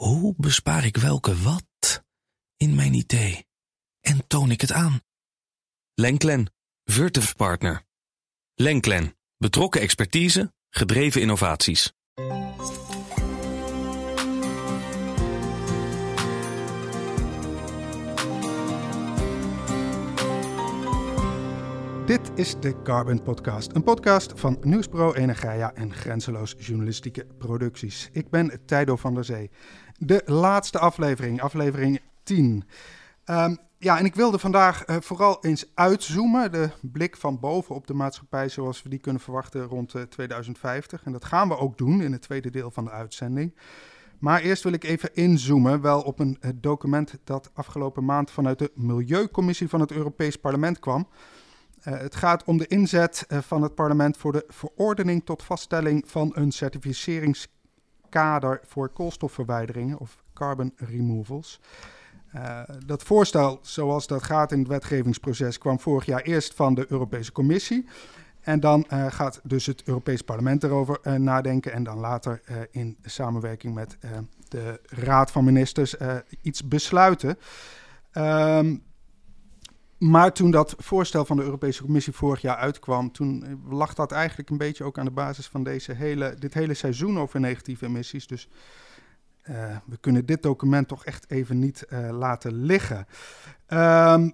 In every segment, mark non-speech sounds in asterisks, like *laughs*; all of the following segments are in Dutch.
Hoe bespaar ik welke wat in mijn idee? En toon ik het aan? Lenklen, Virtuf Partner. Lenklen, betrokken expertise, gedreven innovaties. Dit is de Carbon Podcast, een podcast van Nieuwsbureau Energia en Grenzeloos Journalistieke Producties. Ik ben Tijdo van der Zee. De laatste aflevering, aflevering 10. Ehm, ja, en ik wilde vandaag uh, vooral eens uitzoomen, de blik van boven op de maatschappij zoals we die kunnen verwachten rond uh, 2050. En dat gaan we ook doen in het tweede deel van de uitzending. Maar eerst wil ik even inzoomen, wel op een uh, document dat afgelopen maand vanuit de Milieucommissie van het Europees Parlement kwam. Het gaat om de inzet van het parlement voor de verordening tot vaststelling van een certificeringskader voor koolstofverwijderingen of carbon removals. Uh, dat voorstel, zoals dat gaat in het wetgevingsproces, kwam vorig jaar eerst van de Europese Commissie. En dan gaat dus het Europees Parlement erover nadenken en dan later in samenwerking met de Raad van Ministers iets besluiten. Um, maar toen dat voorstel van de Europese Commissie vorig jaar uitkwam, toen lag dat eigenlijk een beetje ook aan de basis van deze hele, dit hele seizoen over negatieve emissies. Dus uh, we kunnen dit document toch echt even niet uh, laten liggen. Um,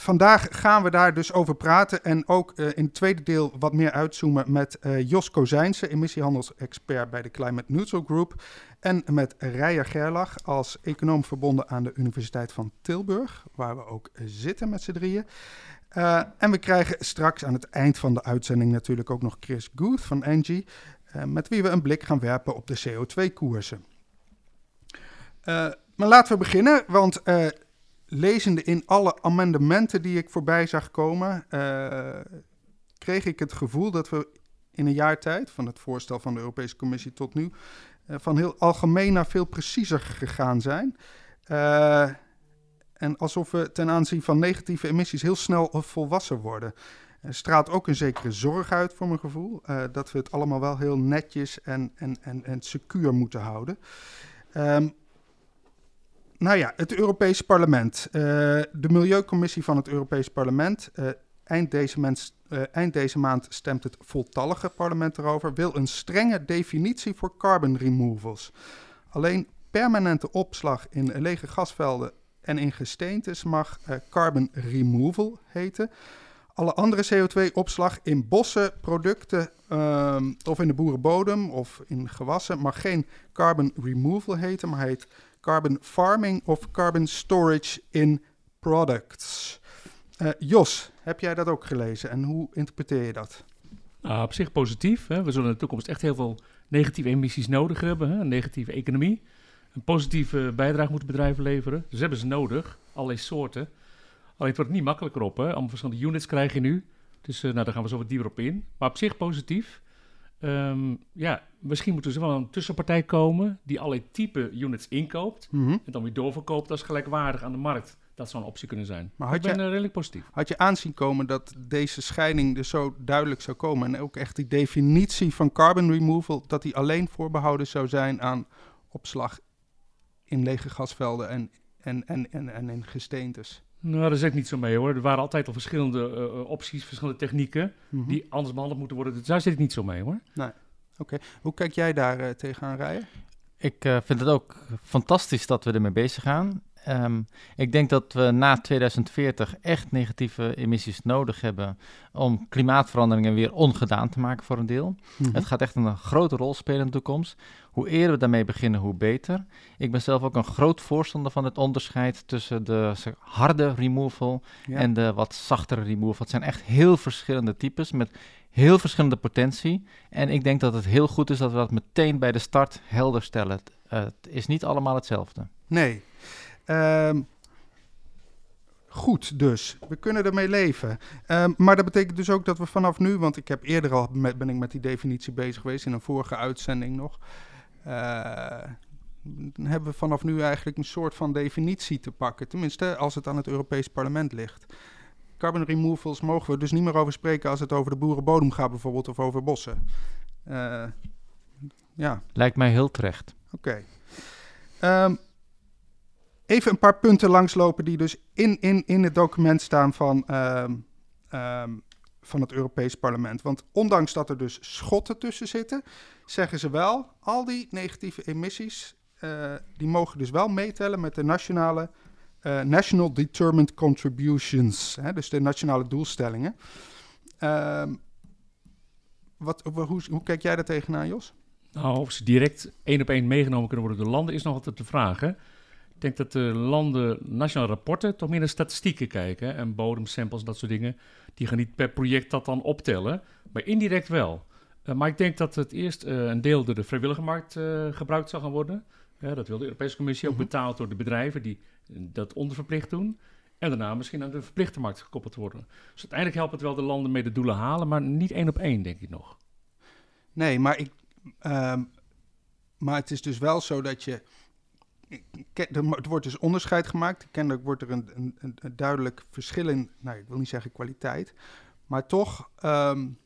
vandaag gaan we daar dus over praten en ook uh, in het tweede deel wat meer uitzoomen met Jos Kozijnse, emissiehandelsexpert bij de Climate Neutral Group. En met Rijer Gerlach als econoom verbonden aan de Universiteit van Tilburg, waar we ook zitten met z'n drieën. Uh, en we krijgen straks aan het eind van de uitzending natuurlijk ook nog Chris Guth van Engie, uh, met wie we een blik gaan werpen op de CO2-koersen. Uh, maar laten we beginnen, want lezende in alle amendementen die ik voorbij zag komen, kreeg ik het gevoel dat we in een jaar tijd, van het voorstel van de Europese Commissie tot nu, uh, van heel algemeen naar veel preciezer gegaan zijn. Uh, en alsof we ten aanzien van negatieve emissies heel snel volwassen worden. Er straalt ook een zekere zorg uit voor mijn gevoel. Dat we het allemaal wel heel netjes en, en, en, en secuur moeten houden. Um, nou ja, het Europees Parlement. de Milieucommissie van het Europees Parlement eind deze, uh, eind deze, maand stemt het voltallige parlement erover, wil een strenge definitie voor carbon removals. Alleen permanente opslag in lege gasvelden en in gesteentes mag carbon removal heten. Alle andere CO2-opslag in bossen, producten um, of in de boerenbodem of in gewassen mag geen carbon removal heten, maar heet carbon farming of carbon storage in products. Uh, Jos, heb jij dat ook gelezen en hoe interpreteer je dat? Nou, op zich positief. Hè. We zullen in de toekomst echt heel veel negatieve emissies nodig hebben. Hè. Een negatieve economie. Een positieve bijdrage moeten bedrijven leveren. Dus hebben ze nodig. Allerlei soorten. Alleen het wordt niet makkelijker op. Hè. Allemaal verschillende units krijg je nu. Dus uh, nou, daar gaan we zo wat dieper op in. Maar op zich positief. Um, ja, misschien moeten ze wel een tussenpartij komen die allerlei type units inkoopt. Mm -hmm. En dan weer doorverkoopt als gelijkwaardig aan de markt. Dat zou een optie kunnen zijn. Maar had ik ben je, redelijk positief. Had je aanzien komen dat deze scheiding dus zo duidelijk zou komen... en ook echt die definitie van carbon removal... dat die alleen voorbehouden zou zijn aan opslag in lege gasvelden en, en, en, en, en in gesteentes? Nou, daar zit ik niet zo mee hoor. Er waren altijd al verschillende uh, opties, verschillende technieken... Mm -hmm. die anders behandeld moeten worden. Dus daar zit ik niet zo mee hoor. Nee. Oké. Okay. Hoe kijk jij daar uh, tegenaan, Rijen? Ik uh, vind het ook fantastisch dat we ermee bezig gaan. Um, ik denk dat we na 2040 echt negatieve emissies nodig hebben om klimaatveranderingen weer ongedaan te maken voor een deel. Mm -hmm. Het gaat echt een grote rol spelen in de toekomst. Hoe eerder we daarmee beginnen, hoe beter. Ik ben zelf ook een groot voorstander van het onderscheid tussen de harde removal ja. en de wat zachtere removal. Het zijn echt heel verschillende types met heel verschillende potentie. En ik denk dat het heel goed is dat we dat meteen bij de start helder stellen. Het, uh, het is niet allemaal hetzelfde. Nee. Um, goed dus, we kunnen ermee leven. Um, maar dat betekent dus ook dat we vanaf nu, want ik heb eerder al met, ben ik met die definitie bezig geweest in een vorige uitzending nog. Uh, hebben we vanaf nu eigenlijk een soort van definitie te pakken. Tenminste, als het aan het Europees Parlement ligt. Carbon removals mogen we dus niet meer over spreken als het over de boerenbodem gaat bijvoorbeeld of over bossen. Uh, ja. Lijkt mij heel terecht. Oké. Okay. Ehm, even een paar punten langslopen die dus in, in, in het document staan van, ehm, ehm, van het Europees Parlement. Want ondanks dat er dus schotten tussen zitten, zeggen ze wel, al die negatieve emissies, uh, die mogen dus wel meetellen met de nationale uh, National Determined Contributions, hè, dus de nationale doelstellingen. Um, wat, hoe, hoe kijk jij daar tegenaan, Jos? Nou, of ze direct één op één meegenomen kunnen worden door landen is nog altijd de vraag. Ik denk dat de landen nationale rapporten toch meer naar statistieken kijken. En bodemsamples, dat soort dingen. Die gaan niet per project dat dan optellen, maar indirect wel. Uh, maar ik denk dat het eerst uh, een deel door de vrijwillige markt uh, gebruikt zal gaan worden. dat wil de Europese Commissie ook mhm. betaald door de bedrijven die dat onderverplicht doen. En daarna misschien aan de verplichte markt gekoppeld worden. Dus uiteindelijk helpt het wel de landen mee de doelen halen, maar niet één op één, denk ik nog. Nee, maar, ik, um, maar het is dus wel zo dat je. Er wordt dus onderscheid gemaakt. Kennelijk wordt er een, een, een duidelijk verschil in, nou, ik wil niet zeggen kwaliteit, maar toch, um,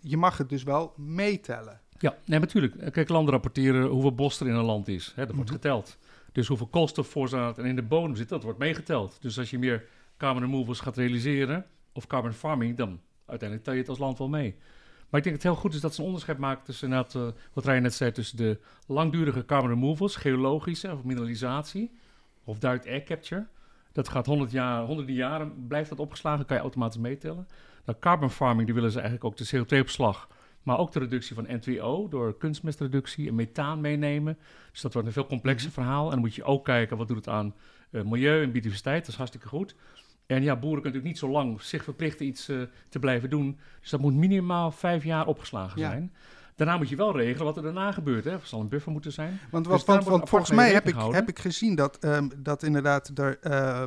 je mag het dus wel meetellen. Ja, nee, natuurlijk. Kijk, landen rapporteren hoeveel bos er in een land is. Hè, dat wordt mhm. geteld. Dus hoeveel koolstofvoorraad er in de bodem zit, dat wordt meegeteld. Dus als je meer carbon removals gaat realiseren, of carbon farming, dan uiteindelijk tel je het als land wel mee. Maar ik denk dat het heel goed is dat ze een onderscheid maken tussen, uh, wat Ryan net zei, tussen de langdurige carbon removals, geologische of mineralisatie, of direct air capture. Dat gaat 100 jaar, honderden jaren, blijft dat opgeslagen, kan je automatisch meetellen. Nou, carbon farming, die willen ze eigenlijk ook de CO2-opslag maar ook de reductie van N2O door kunstmestreductie en methaan meenemen. Dus dat wordt een veel complexer mhm. verhaal. En dan moet je ook kijken wat doet het aan uh, milieu en biodiversiteit. Dat is hartstikke goed. En ja, boeren kunnen natuurlijk niet zo lang zich verplichten iets uh, te blijven doen. Dus dat moet minimaal vijf jaar opgeslagen ja. zijn. Daarna moet je wel regelen wat er daarna gebeurt. Hè. Er zal een buffer moeten zijn. Want, dus want, want volgens mij heb ik, heb ik gezien dat, um, dat inderdaad er uh,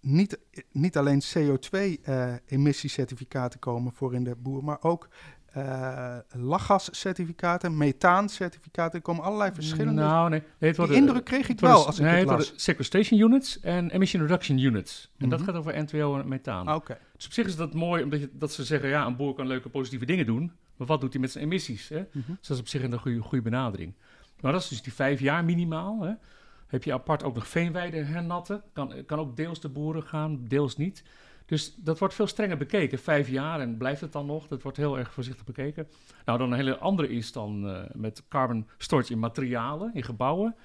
niet, niet alleen CO2-emissiecertificaten uh, komen voor in de boer, maar ook uh, lachgascertificaten, methaancertificaten. Er komen allerlei verschillende... Nou, nee. nee het Die indruk kreeg ik wel als ik nee, het las. sequestration units en emission reduction units. En dat mhm. gaat over N2O en methaan. Ah, oké. Dus op zich is dat mooi, omdat je, dat ze zeggen... ja, een boer kan leuke positieve dingen doen... maar wat doet hij met zijn emissies? Hè? Mhm. Dus dat is op zich een goede, goede benadering. Maar dat is dus die vijf jaar minimaal. Hè? Heb je apart ook nog veenweide hernatten. Kan, kan ook deels de boeren gaan, deels niet... Dus dat wordt veel strenger bekeken. Vijf jaar en blijft het dan nog? Dat wordt heel erg voorzichtig bekeken. Nou, dan een hele andere is dan uh, met carbon storage in materialen, in gebouwen.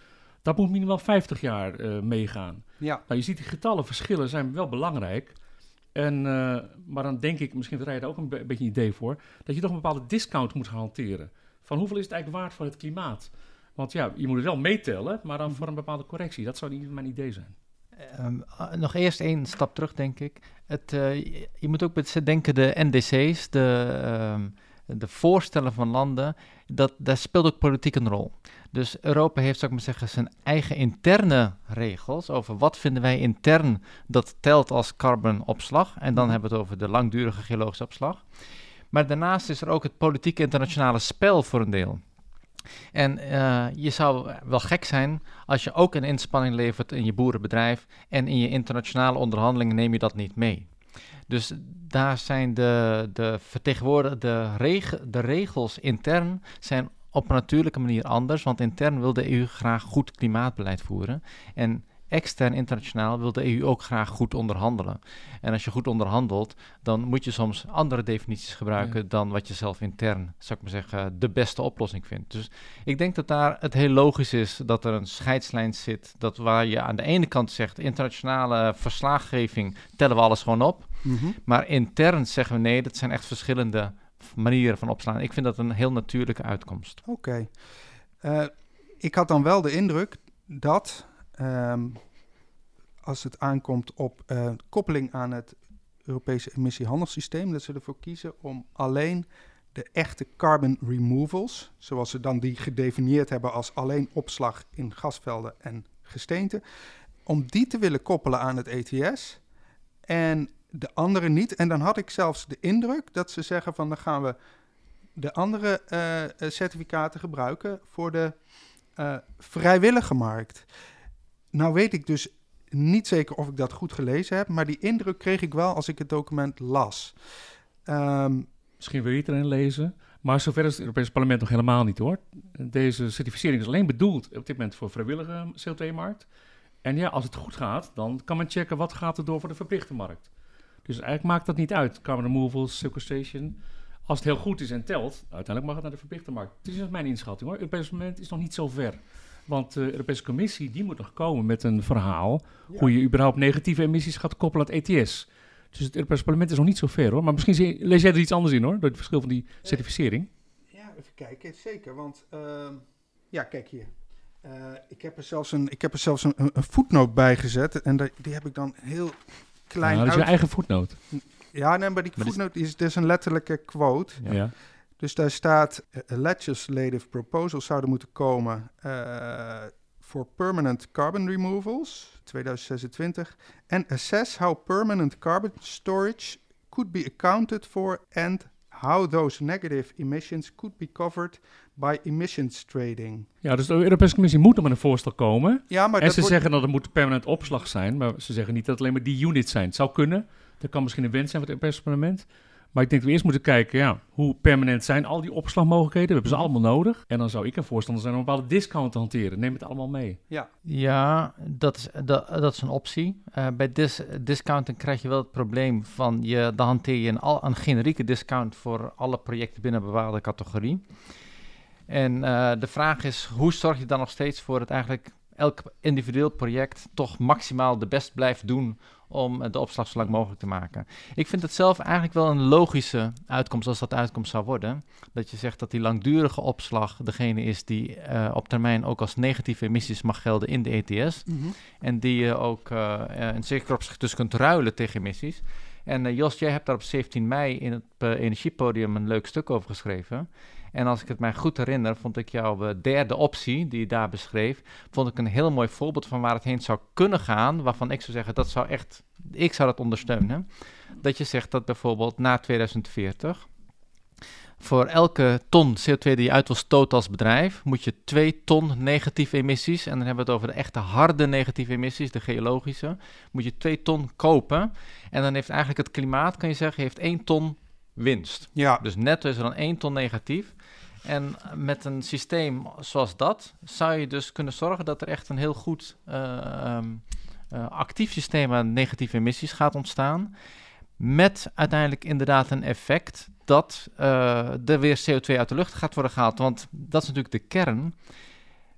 Dat moet minimaal 50 jaar uh, meegaan. Ja. Nou, je ziet die getallen verschillen zijn wel belangrijk. En, uh, maar dan denk ik, misschien rijden daar ook een, be beetje een idee voor, dat je toch een bepaalde discount moet gaan hanteren. Van hoeveel is het eigenlijk waard voor het klimaat? Want ja, je moet het wel meetellen, maar dan mhm. voor een bepaalde correctie. Dat zou niet mijn idee zijn. Um, nog eerst één stap terug, denk ik. Het, uh, je moet ook denken, de NDC's, de, um, de voorstellen van landen, dat, daar speelt ook politiek een rol. Dus Europa heeft, zou ik maar zeggen, zijn eigen interne regels over wat vinden wij intern dat telt als carbonopslag. En dan mhm. hebben we het over de langdurige geologische opslag. Maar daarnaast is er ook het politieke internationale spel voor een deel. En uh, je zou wel gek zijn als je ook een inspanning levert in je boerenbedrijf en in je internationale onderhandelingen neem je dat niet mee. Dus daar zijn de, de vertegenwoordigde reg de regels intern zijn op een natuurlijke manier anders, want intern wil de EU graag goed klimaatbeleid voeren. En extern internationaal wil de EU ook graag goed onderhandelen. En als je goed onderhandelt, dan moet je soms andere definities gebruiken dan wat je zelf intern, zou ik maar zeggen, de beste oplossing vindt. Dus ik denk dat daar het heel logisch is dat er een scheidslijn zit, dat waar je aan de ene kant zegt, internationale verslaggeving, tellen we alles gewoon op. Mhm. Maar intern zeggen we nee, dat zijn echt verschillende manieren van opslaan. Ik vind dat een heel natuurlijke uitkomst. Oké. Eh, ik had dan wel de indruk dat um, als het aankomt op uh, koppeling aan het Europese emissiehandelssysteem, dat ze ervoor kiezen om alleen de echte carbon removals, zoals ze dan die gedefinieerd hebben als alleen opslag in gasvelden en gesteenten, om die te willen koppelen aan het ETS en de andere niet. En dan had ik zelfs de indruk dat ze zeggen van dan gaan we de andere uh, certificaten gebruiken voor de vrijwillige markt. Nou weet ik dus niet zeker of ik dat goed gelezen heb, maar die indruk kreeg ik wel als ik het document las. Um, Misschien wil erin lezen. Maar zover is het Europese parlement nog helemaal niet hoor. Deze certificering is alleen bedoeld op dit moment voor vrijwillige CO2-markt. En ja, als het goed gaat, dan kan men checken wat gaat er door voor de verplichte markt. Dus eigenlijk maakt dat niet uit, carbon removal, sequestration. Als het heel goed is en telt, uiteindelijk mag het naar de verplichte markt. Het is mijn inschatting hoor. Het parlement is nog niet zo ver. Want de Europese Commissie die moet nog komen met een verhaal hoe je überhaupt negatieve emissies gaat koppelen aan het ETS. Dus het Europese parlement is nog niet zo ver hoor. Maar misschien zie- lees jij er iets anders in hoor, door het verschil van die certificering. Ja, even kijken. Zeker, want ehm, ja, kijk hier. Eh, ik heb er zelfs een, ik heb er zelfs een, een, een voetnoot bij gezet. En daar- die heb ik dan heel klein Nou, dat is je eigen voetnoot. Ja, nee, maar die voetnoot is, is een letterlijke quote. Ja. Dus daar staat: eh, legislative proposals zouden moeten komen eh, voor permanent carbon removals 2026 en assess how permanent carbon storage could be accounted for and how those negative emissions could be covered by emissions trading. ja, dus de Europese Commissie moet er met een voorstel komen. Ja, maar en ze wordt- zeggen dat het moet permanent opslag zijn, maar ze zeggen niet dat het alleen maar die units zijn. Het zou kunnen, dat kan misschien een wens zijn van het Europese parlement. Maar ik denk dat we eerst moeten kijken, ja, hoe permanent zijn al die opslagmogelijkheden? We hebben ze allemaal nodig. En dan zou ik een voorstander zijn om een bepaalde discount te hanteren. Neem het allemaal mee. Ja, Ja, dat is, dat, dat is een optie. Eh, bij dis, discounting krijg je wel het probleem van je, dan hanteer je een, al, een generieke discount voor alle projecten binnen een bepaalde categorie. En eh, de vraag is, hoe zorg je dan nog steeds voor dat eigenlijk elk individueel project toch maximaal de best blijft doen om de opslag zo lang mogelijk te maken. Ik vind het zelf eigenlijk wel een logische uitkomst als dat uitkomst zou worden. Dat je zegt dat die langdurige opslag degene is die eh, op termijn ook als negatieve emissies mag gelden in de ETS. En die je ook eh, in zekere opzicht dus kunt ruilen tegen emissies. En Jos, jij hebt daar op 17 mei in het Energiepodium een leuk stuk over geschreven. En als ik het mij goed herinner, vond ik jouw eh, derde optie, die je daar beschreef, vond ik een heel mooi voorbeeld van waar het heen zou kunnen gaan. Waarvan ik zou zeggen, dat zou echt, ik zou dat ondersteunen. Dat je zegt dat bijvoorbeeld na 2040 voor elke ton CO2 die je uit wil stoten als bedrijf, moet je 2 ton negatieve emissies, en dan hebben we het over de echte harde negatieve emissies, de geologische, moet je 2 ton kopen. En dan heeft eigenlijk het klimaat, kan je zeggen, heeft 1 ton winst. ja. Dus netto is er dan 1 ton negatief. En met een systeem zoals dat zou je dus kunnen zorgen dat er echt een heel goed eh, ehm, eh, actief systeem aan negatieve emissies gaat ontstaan. Met uiteindelijk inderdaad een effect dat eh, er weer CO2 uit de lucht gaat worden gehaald. Want dat is natuurlijk de kern.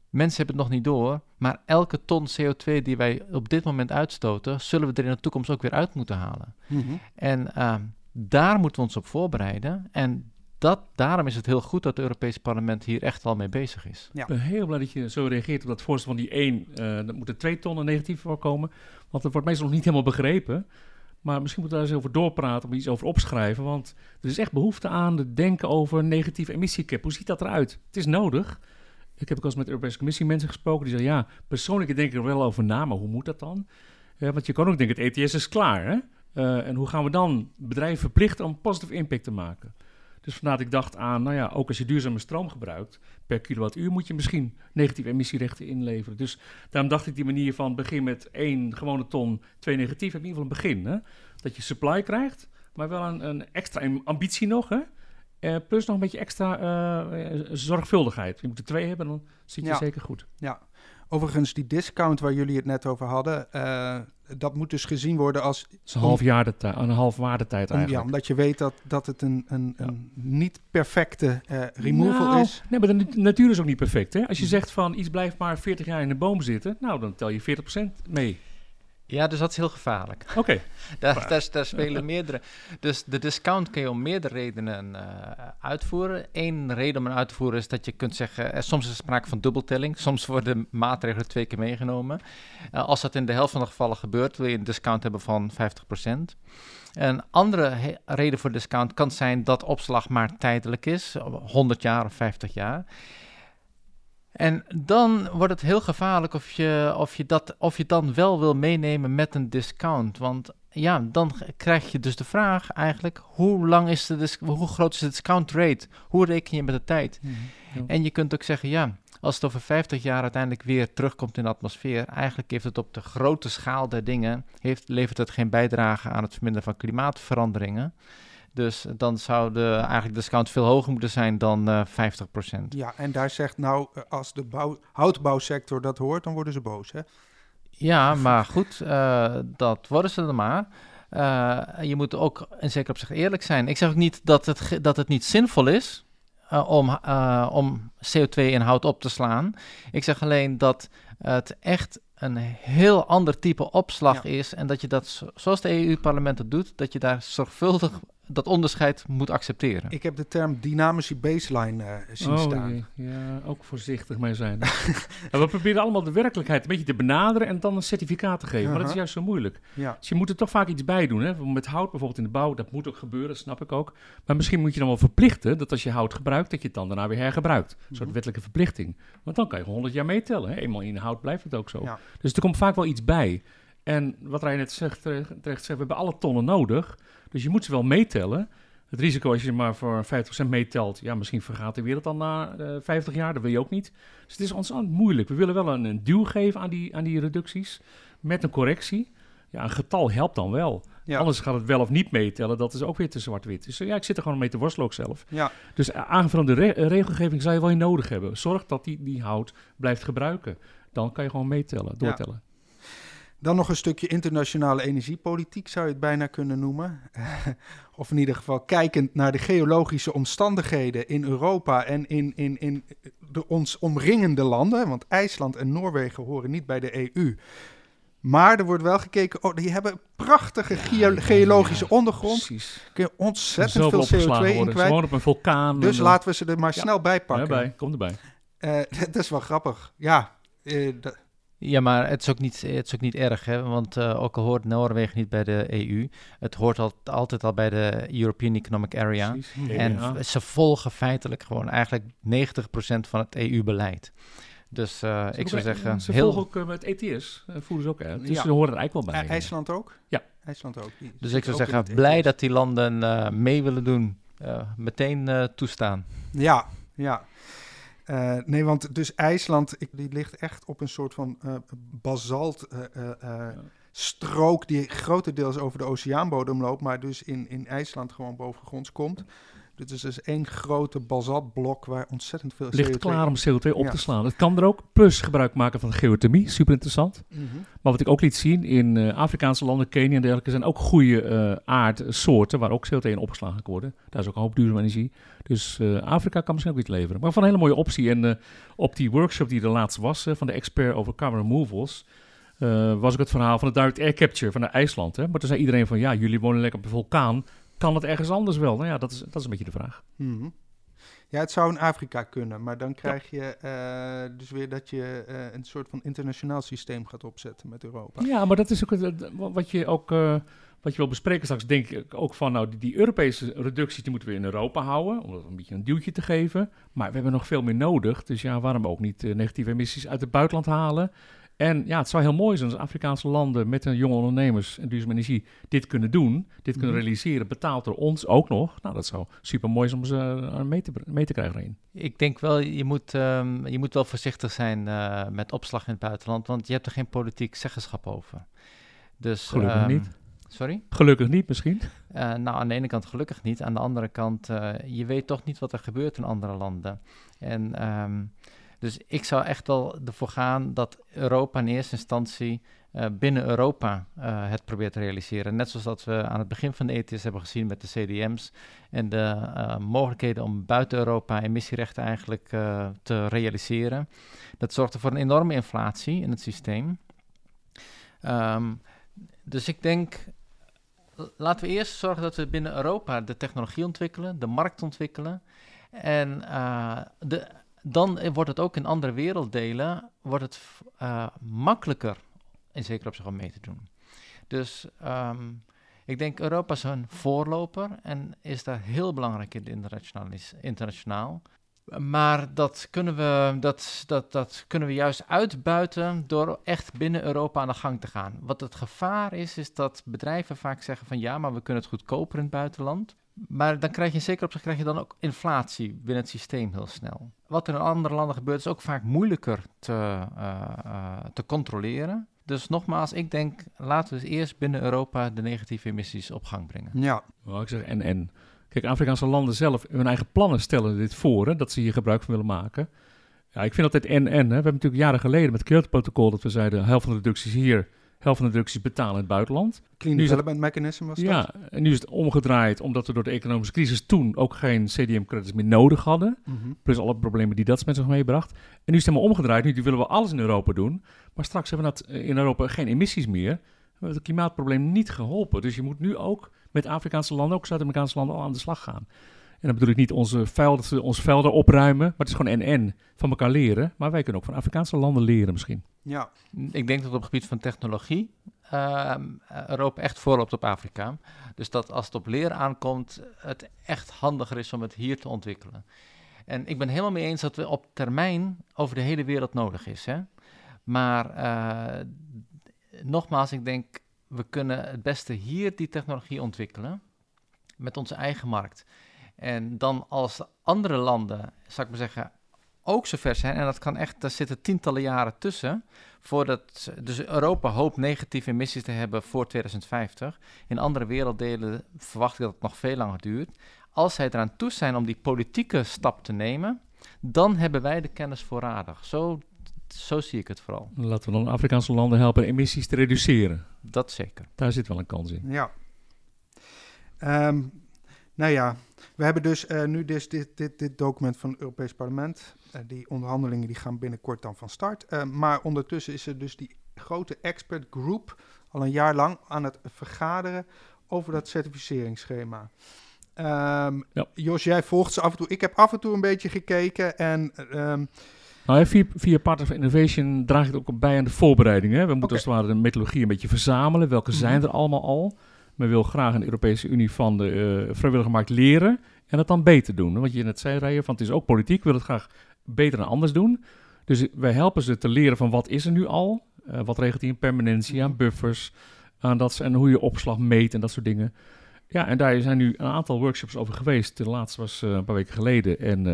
Mensen hebben het nog niet door, maar elke ton CO2 die wij op dit moment uitstoten, zullen we er in de toekomst ook weer uit moeten halen. Mhm. En ehm, daar moeten we ons op voorbereiden. En dat, daarom is het heel goed dat het Europese parlement hier echt al mee bezig is. Ik ben heel blij dat je zo reageert op dat voorstel van die 1. eh er moeten 2 tonnen negatief voorkomen. Want dat wordt meestal nog niet helemaal begrepen. Maar misschien moeten we daar eens over doorpraten, of iets over opschrijven. Want er is echt behoefte aan het denken over negatieve emissiecap. Hoe ziet dat eruit? Het is nodig. Ik heb ook al eens met de Europese Commissie mensen gesproken die zeggen... ja, persoonlijk denk ik er wel over na, maar hoe moet dat dan? Eh, want je kan ook denken, het ETS is klaar, hè? Eh, en hoe gaan we dan bedrijven verplichten om positieve impact te maken? Dus vandaar dat ik dacht aan, nou ja, ook als je duurzame stroom gebruikt... per kilowattuur moet je misschien negatieve emissierechten inleveren. Dus daarom dacht ik die manier van begin met één gewone ton, twee negatief... heb in ieder geval een begin, hè? Dat je supply krijgt, maar wel een, een extra ambitie nog, hè? Eh, plus nog een beetje extra eh, zorgvuldigheid. Je moet er twee hebben, dan zit je Ja. zeker goed. Ja, overigens die discount waar jullie het net over hadden, eh, dat moet dus gezien worden als Het is een half, jaar de een half waardetijd om, ja, eigenlijk. omdat je weet dat, dat het een, een, een niet perfecte eh, removal Nou, is. Nee, maar de nat- natuur is ook niet perfect. Hè? Als je zegt van iets blijft maar 40 jaar in de boom zitten, nou dan tel je 40% mee. Ja, dus dat is heel gevaarlijk. Oké, *laughs* Daar, daar, daar spelen *laughs* meerdere. Dus de discount kun je om meerdere redenen eh, uitvoeren. Eén reden om hem uit te voeren is dat je kunt zeggen, eh, soms is er sprake van dubbeltelling. Soms worden maatregelen twee keer meegenomen. Eh, als dat in de helft van de gevallen gebeurt, wil je een discount hebben van 50%. Een andere reden voor discount kan zijn dat opslag maar tijdelijk is, 100 jaar of 50 jaar. En dan wordt het heel gevaarlijk of je, of, je dat, of je dan wel wil meenemen met een discount. Want ja, dan krijg je dus de vraag eigenlijk, hoe, lang is de hoe groot is de discount rate? Hoe reken je met de tijd? Ja. En je kunt ook zeggen, ja, als het over 50 jaar uiteindelijk weer terugkomt in de atmosfeer, eigenlijk heeft het op de grote schaal der dingen, heeft, levert het geen bijdrage aan het verminderen van klimaatveranderingen. Dus dan zou de, eigenlijk de discount veel hoger moeten zijn dan uh, 50%. Ja, en daar zegt nou, als de bouw, houtbouwsector dat hoort, dan worden ze boos, hè? Ja, maar goed, uh, dat worden ze dan maar. Uh, je moet ook en zeker op zich eerlijk zijn. Ik zeg ook niet dat het, dat het niet zinvol is om, om CO2 in hout op te slaan. Ik zeg alleen dat het echt een heel ander type opslag is. En dat je dat, zoals de EU-parlement doet, dat je daar zorgvuldig dat onderscheid moet accepteren. Ik heb de term dynamische baseline uh, zien oh, staan. Ja, ook voorzichtig mee zijn. *laughs* we proberen allemaal de werkelijkheid een beetje te benaderen en dan een certificaat te geven. Maar dat is juist zo moeilijk. Ja. Dus je moet er toch vaak iets bij doen. Hè? Met hout bijvoorbeeld in de bouw, dat moet ook gebeuren, snap ik ook. Maar misschien moet je dan wel verplichten dat als je hout gebruikt, dat je het dan daarna weer hergebruikt. Een soort mhm. wettelijke verplichting. Want dan kan je 100 jaar meetellen. Hè? Eenmaal in hout blijft het ook zo. Dus er komt vaak wel iets bij. En wat Rijn net zegt, terecht zegt, we hebben alle tonnen nodig. Dus je moet ze wel meetellen. Het risico als je maar voor 50% meetelt, ja, misschien vergaat de wereld dan na uh, 50 jaar. Dat wil je ook niet. Dus het is ontzettend moeilijk. We willen wel een, een duw geven aan die, aan die reducties met een correctie. Ja, een getal helpt dan wel. Anders gaat het wel of niet meetellen. Dat is ook weer te zwart-wit. Dus ja, ik zit er gewoon mee te worstelen ook zelf. Ja. Dus aangevulde re regelgeving zou je wel nodig hebben. Zorg dat die, die hout blijft gebruiken. Dan kan je gewoon meetellen, doortellen. Dan nog een stukje internationale energiepolitiek zou je het bijna kunnen noemen. *laughs* of in ieder geval kijkend naar de geologische omstandigheden in Europa en in, in, in de ons omringende landen. Want IJsland en Noorwegen horen niet bij de EU. Maar er wordt wel gekeken, oh, die hebben prachtige geologische ondergrond. Precies. Kun je ontzettend veel CO2 in kwijt. Gewoon op een vulkaan. Dus laten we ze er maar snel bij pakken. Ja, kom erbij. Uh, *laughs* dat is wel grappig. Ja, uh, ja, maar het is ook niet, het is ook niet erg, hè? want uh, ook al hoort Noorwegen niet bij de EU, het hoort al, altijd al bij de European Economic Area. En ze volgen feitelijk gewoon eigenlijk 90% van het EU-beleid. Dus uh, ik zou zeggen... Ze heel... volgen ook uh, met ETS, voeren ze ook uit. Dus ja. ze horen er eigenlijk wel bij. IJsland ook? Ja. IJsland ook. dus ik zou zeggen, blij dat die landen mee willen doen. meteen toestaan. Ja, ja. Uh, nee, want dus IJsland, ik, die ligt echt op een soort van uh, basalt uh, strook die grotendeels over de oceaanbodem loopt, maar dus in, in IJsland gewoon bovengronds komt. Dit is dus één grote basaltblok waar ontzettend veel Ligt klaar om CO2 op te slaan. Het kan er ook. Plus gebruik maken van geothermie. Super interessant. Mhm. Maar wat ik ook liet zien in uh, Afrikaanse landen, Kenia en dergelijke, zijn ook goede uh, aardsoorten waar ook CO2 in opgeslagen kan worden. Daar is ook een hoop duurzame energie. Dus uh, Afrika kan misschien ook iets leveren. Maar van een hele mooie optie. En op die workshop die er laatst was van de expert over carbon removals, was ook het verhaal van de direct air capture van de IJsland. Hè? Maar toen zei iedereen van ja, jullie wonen lekker op een vulkaan kan het ergens anders wel? Nou ja, dat is, dat is een beetje de vraag. Mhm. Ja, het zou in Afrika kunnen, maar dan krijg je uh, dus weer dat je uh, een soort van internationaal systeem gaat opzetten met Europa. Ja, maar dat is ook wat je ook uh, wat je wil bespreken straks. Denk ik ook van, nou, die, die, Europese reducties die moeten we in Europa houden, om dat een beetje een duwtje te geven. Maar we hebben nog veel meer nodig, dus ja, waarom ook niet negatieve emissies uit het buitenland halen? En ja, het zou heel mooi zijn als Afrikaanse landen met hun jonge ondernemers en duurzame energie dit kunnen doen, dit kunnen mhm. realiseren, betaald door ons ook nog. Nou, dat zou super mooi zijn om ze uh, mee, te, mee te krijgen erin. Ik denk wel, je moet, um, je moet wel voorzichtig zijn uh, met opslag in het buitenland, want je hebt er geen politiek zeggenschap over. Dus, Gelukkig um, niet. Sorry? Gelukkig niet misschien. Uh, nou, aan de ene kant gelukkig niet. Aan de andere kant, je weet toch niet wat er gebeurt in andere landen. En um, dus ik zou echt wel ervoor gaan dat Europa in eerste instantie uh, binnen Europa uh, het probeert te realiseren. Net zoals dat we aan het begin van de ETS hebben gezien met de CDM's en de uh, mogelijkheden om buiten Europa emissierechten eigenlijk te realiseren. Dat zorgde voor een enorme inflatie in het systeem. Um, dus ik denk, laten we eerst zorgen dat we binnen Europa de technologie ontwikkelen, de markt ontwikkelen en de dan wordt het ook in andere werelddelen wordt het, uh, makkelijker in zekere opzicht om mee te doen. Dus um, ik denk Europa is een voorloper en is daar heel belangrijk in internationaal. Maar dat kunnen, we, dat, dat, dat kunnen we juist uitbuiten door echt binnen Europa aan de gang te gaan. Wat het gevaar is, is dat bedrijven vaak zeggen van ja, maar we kunnen het goedkoper in het buitenland. Maar dan krijg je zeker op zich krijg je dan ook inflatie binnen het systeem heel snel. Wat er in andere landen gebeurt is ook vaak moeilijker te, uh, uh, te controleren. Dus nogmaals, ik denk, laten we dus eerst binnen Europa de negatieve emissies op gang brengen. Ja, Nou, ik zeg en en. Kijk, Afrikaanse landen zelf, hun eigen plannen stellen dit voor, hè, dat ze hier gebruik van willen maken. Ja, ik vind altijd en en. Hè. We hebben natuurlijk jaren geleden met het Kyoto-protocol dat we zeiden, helft van de reducties hier, helft van de betalen in het buitenland. Clean Nu is het- Development Mechanism was dat. Ja, en nu is het omgedraaid omdat we door de economische crisis toen ook geen CDM-credits meer nodig hadden. Mhm. Plus alle problemen die dat met zich meebracht. En nu is het helemaal omgedraaid. Nu willen we alles in Europa doen. Maar straks hebben we dat eh, in Europa geen emissies meer. We hebben het klimaatprobleem niet geholpen. Dus je moet nu ook met Afrikaanse landen, ook Zuid-Amerikaanse landen, al aan de slag gaan. En dan bedoel ik niet onze, velden, onze velden opruimen. Maar het is gewoon en-en van elkaar leren. Maar wij kunnen ook van Afrikaanse landen leren misschien. Ja, Ik denk dat op het gebied van technologie ehm, Europa echt voorloopt op Afrika. Dus dat als het op leren aankomt, het echt handiger is om het hier te ontwikkelen. En ik ben helemaal mee eens dat we op termijn over de hele wereld nodig is. Hè? Maar eh, nogmaals, ik denk, we kunnen het beste hier die technologie ontwikkelen met onze eigen markt. En dan als de andere landen, zou ik maar zeggen, ook zover zijn, en dat kan echt, daar zitten tientallen jaren tussen, voordat, dus Europa hoopt negatieve emissies te hebben voor 2050. In andere werelddelen verwacht ik dat het nog veel langer duurt. Als zij eraan toe zijn om die politieke stap te nemen, dan hebben wij de kennis voorradig. Zo, zo zie ik het vooral. Laten we dan Afrikaanse landen helpen emissies te reduceren. Dat zeker. Daar zit wel een kans in. ja. Ehm, nou ja, we hebben dus eh, nu dus dit, dit, dit document van het Europees Parlement. Eh, die onderhandelingen die gaan binnenkort dan van start. Eh, maar ondertussen is er dus die grote expert group al een jaar lang aan het vergaderen over dat certificeringsschema. Ja. Jos, jij volgt ze af en toe. Ik heb af en toe een beetje gekeken en ehm, Nou, via, via Partners for Innovation draagt het ook bij aan de voorbereidingen. hè. We moeten Oké. als het ware de methodologie een beetje verzamelen. Welke Mhm. zijn er allemaal al? Men wil graag in de Europese Unie van de eh vrijwillige markt leren en het dan beter doen. hè. Want je net zei, Rijer, van het is ook politiek, willen het graag beter en anders doen. Dus wij helpen ze te leren van wat is er nu al? Eh, wat regelt die in permanentie, aan buffers, aan dat, ze- en hoe je opslag meet en dat soort dingen. Ja, en daar zijn nu een aantal workshops over geweest. De laatste was eh, een paar weken geleden. En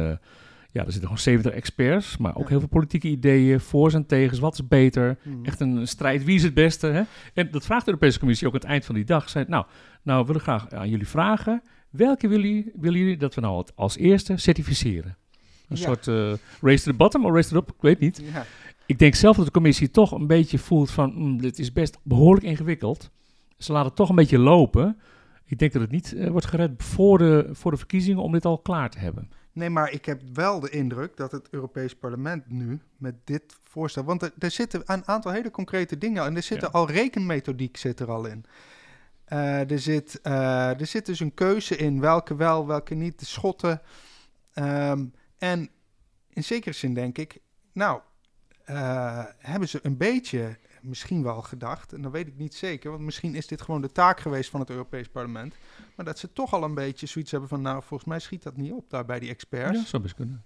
ja, er zitten gewoon 70 experts, maar ook Ja. heel veel politieke ideeën, voor's en tegens. Wat is beter? hmm. Echt een strijd, wie is het beste? Hè? En dat vraagt de Europese Commissie ook aan het eind van die dag. Zei, nou, nou, we willen graag aan jullie vragen. Welke willen jullie, willen jullie dat we nou als eerste certificeren? Een Ja. soort eh, race to the bottom of race to the ik weet niet. ja. Ik denk zelf dat de commissie toch een beetje voelt van, mm, dit is best behoorlijk ingewikkeld. Ze laten het toch een beetje lopen. Ik denk dat het niet eh, wordt gered voor de, voor de verkiezingen om dit al klaar te hebben. Nee, maar ik heb wel de indruk dat het Europees Parlement nu met dit voorstel... Want er, er zitten een aantal hele concrete dingen en er zit Ja. al rekenmethodiek zit er al in. Eh, er, zit, eh, er zit dus een keuze in welke wel, welke niet, de schotten. Ehm, en in zekere zin denk ik, nou, eh, hebben ze een beetje misschien wel gedacht, en dat weet ik niet zeker, want misschien is dit gewoon de taak geweest van het Europees Parlement, maar dat ze toch al een beetje zoiets hebben van, nou, volgens mij schiet dat niet op daar bij die experts. Ja, zou best kunnen.